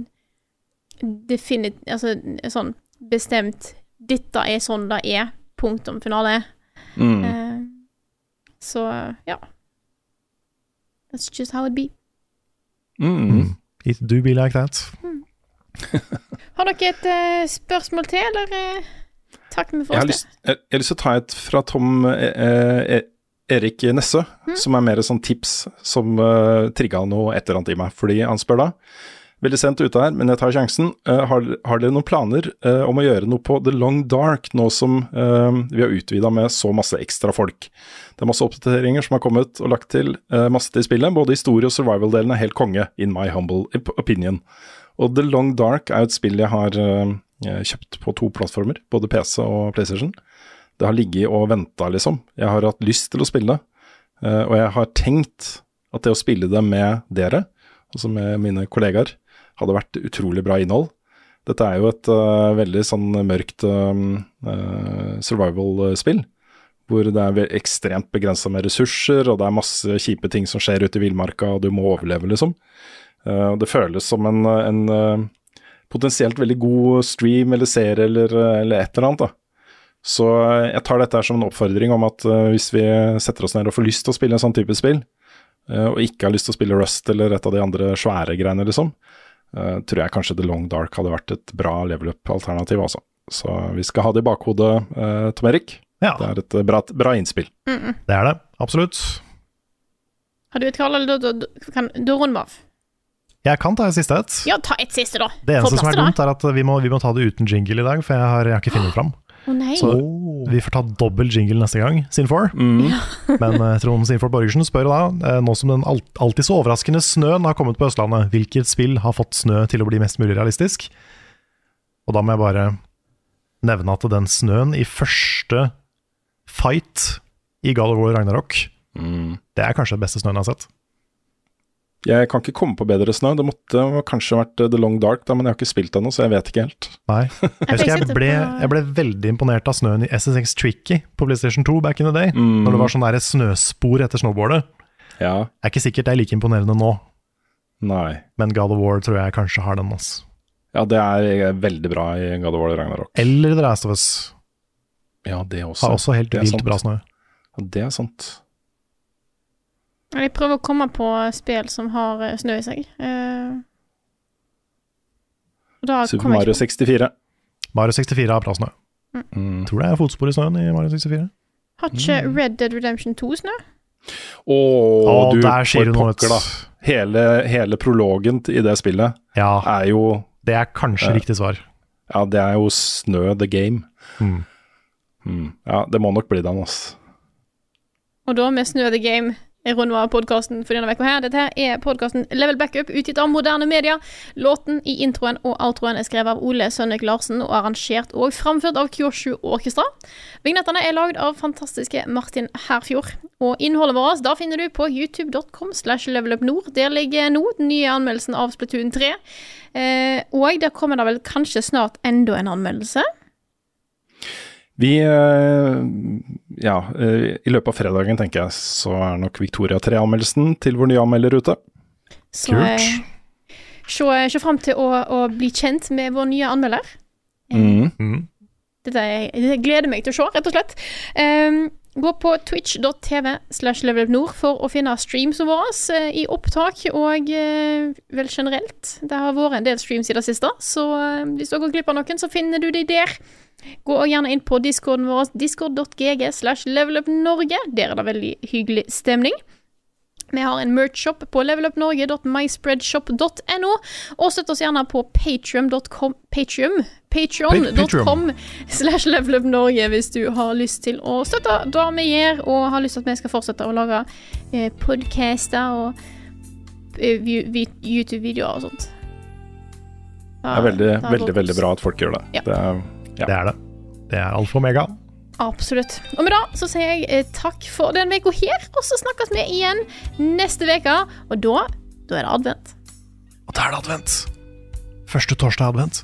definit... Altså sånn bestemt Dette er sånn det er. Punktum finale. Mm. Uh, så ja. That's just how it be. Mm. It do be like that. Har dere et uh, spørsmål til, eller uh, takk med for Jeg har, oss? lyst, jeg, jeg har lyst til å ta et fra Tom eh, eh, Erik Nesse, som er mer sånn tips som uh, trigga noe et eller annet i meg. Fordi han spør da Veldig sent ute her, men jeg tar sjansen. Uh, har, har dere noen planer uh, om å gjøre noe på The Long Dark, nå som uh, vi har utvida med så masse ekstra folk? Det er masse oppdateringer som har kommet og lagt til eh, masse til spillet. Både historie- og survival-delen er helt konge, in my humble opinion. Og The Long Dark er jo et spill jeg har eh, kjøpt på to plattformer, både PC og PlayStation. Det har ligget og venta, liksom. Jeg har hatt lyst til å spille eh, og jeg har tenkt at det å spille det med dere, altså med mine kollegaer, hadde vært utrolig bra innhold. Dette er jo et uh, veldig sånn mørkt uh, survival-spill. Hvor det er ekstremt begrensa med ressurser, og det er masse kjipe ting som skjer ute i villmarka, og du må overleve, liksom. Uh, det føles som en, en potensielt veldig god stream eller serie eller, eller et eller annet. da. Så eh, jeg tar dette her som en oppfordring om at eh, hvis vi setter oss ned og får lyst til å spille en sånn type spill, eh, og ikke har lyst til å spille Rust eller et av de andre svære greiene, liksom, eh, tror jeg kanskje The Long Dark hadde vært et bra level up-alternativ, altså. Så vi skal ha det i bakhodet, eh, Tom Erik. Ja, Det er et bra, bra innspill. det er det. Absolutt. Har du et kall, eller da- da- kan du runde av? Jeg kan ta et siste et. Ja, ta et siste, da. Det eneste som er dumt, er at vi må, vi må ta det uten jingle i dag, for jeg har, jeg har ikke funnet fram. Nei. Så vi får ta dobbel jingle neste gang, Sin4. Men eh, Trond Sinfor Borgersen spør da, eh, nå som den alt, alltid så overraskende snøen har kommet på Østlandet, hvilket spill har fått snø til å bli mest mulig realistisk? Og da må jeg bare nevne at den snøen i første fight i God of War Ragnarok, det er kanskje den beste snøen jeg har sett. Jeg kan ikke komme på bedre snø. Det måtte kanskje vært eh, The Long Dark, da, men jeg har ikke spilt ennå, så jeg vet ikke helt. Nei. Jeg, husker jeg, ble, jeg ble veldig imponert av snøen i SSX Tricky på PlayStation 2 back in the day. Når det var sånn der snøspor etter snowboardet. Ja. Det er ikke sikkert det er like imponerende nå, Nei. men God of War tror jeg kanskje har den. ass. Ja, det er veldig bra i God of War Ragnarok. Eller The Last of Us Ja, det også. har også helt vilt bra snø. Ja, det er sant. Jeg prøver å komme på spill som har eh, snø i seg. Eh, da Super Mario 64. Mario 64 har bra snø. Mm. Tror det er fotspor i snøen i Mario 64. Har ikke Red Dead Redemption 2 snø? Å, oh, du noe, pokker, da. Hele, hele prologen i det spillet Ja, er jo det er kanskje Ja. riktig svar. Ja, det er jo snø the game. Mm. Mm. Ja, det må nok bli den, ass. Og da med Snø the Game jeg runder av podkasten for denne uka her. Dette her er podkasten Level Backup, utgitt av moderne media. Låten i introen og outroen er skrevet av Ole Sønnek Larsen og arrangert og framført av Kyoshu Orkestra. Vignettene er lagd av fantastiske Martin Herfjord. Og innholdet vårt da finner du på youtube.com slash levelupnord. Der ligger nå den nye anmeldelsen av Splatoon 3. Eh, og der kommer det vel kanskje snart enda en anmeldelse. Vi eh, Ja, eh, i løpet av fredagen, tenker jeg, så er nok Victoria 3-anmeldelsen til vår nye anmelder ute. Så Kult. Så se, fram til å, å bli kjent med vår nye anmelder. Mm. Mm. Dette dette gleder meg til å se, rett og slett. Ehm, gå på twitch.tv slash levelupnord for å finne streams våre oss i opptak og eh, vel generelt. Det har vært en del streams i det siste, så eh, hvis du gått glipp av noen, så finner du de der. Gå gjerne inn på discorden vår, discord.gg slash levelupnorge. Der er det veldig hyggelig stemning. Vi har en merch-shop på levelupnorge.myspreadshop.no, og støtt oss gjerne på patrium.com Patrium? Patreon.com slash levelupnorge hvis du har lyst til å støtte det vi gjør, og har lyst til at vi skal fortsette å lage eh, podcaster og eh, vi- vi- YouTube-videoer og sånt. Det er veldig, Da- da veldig, veldig bra at folk gjør det. Ja. det er, ja. Det er det. Det er alfa og omega. Absolutt. Og med det så sier jeg eh, takk for den uka her, og så snakkes vi igjen neste uke. Og da, da er det advent. Og da er det advent. Første torsdag advent.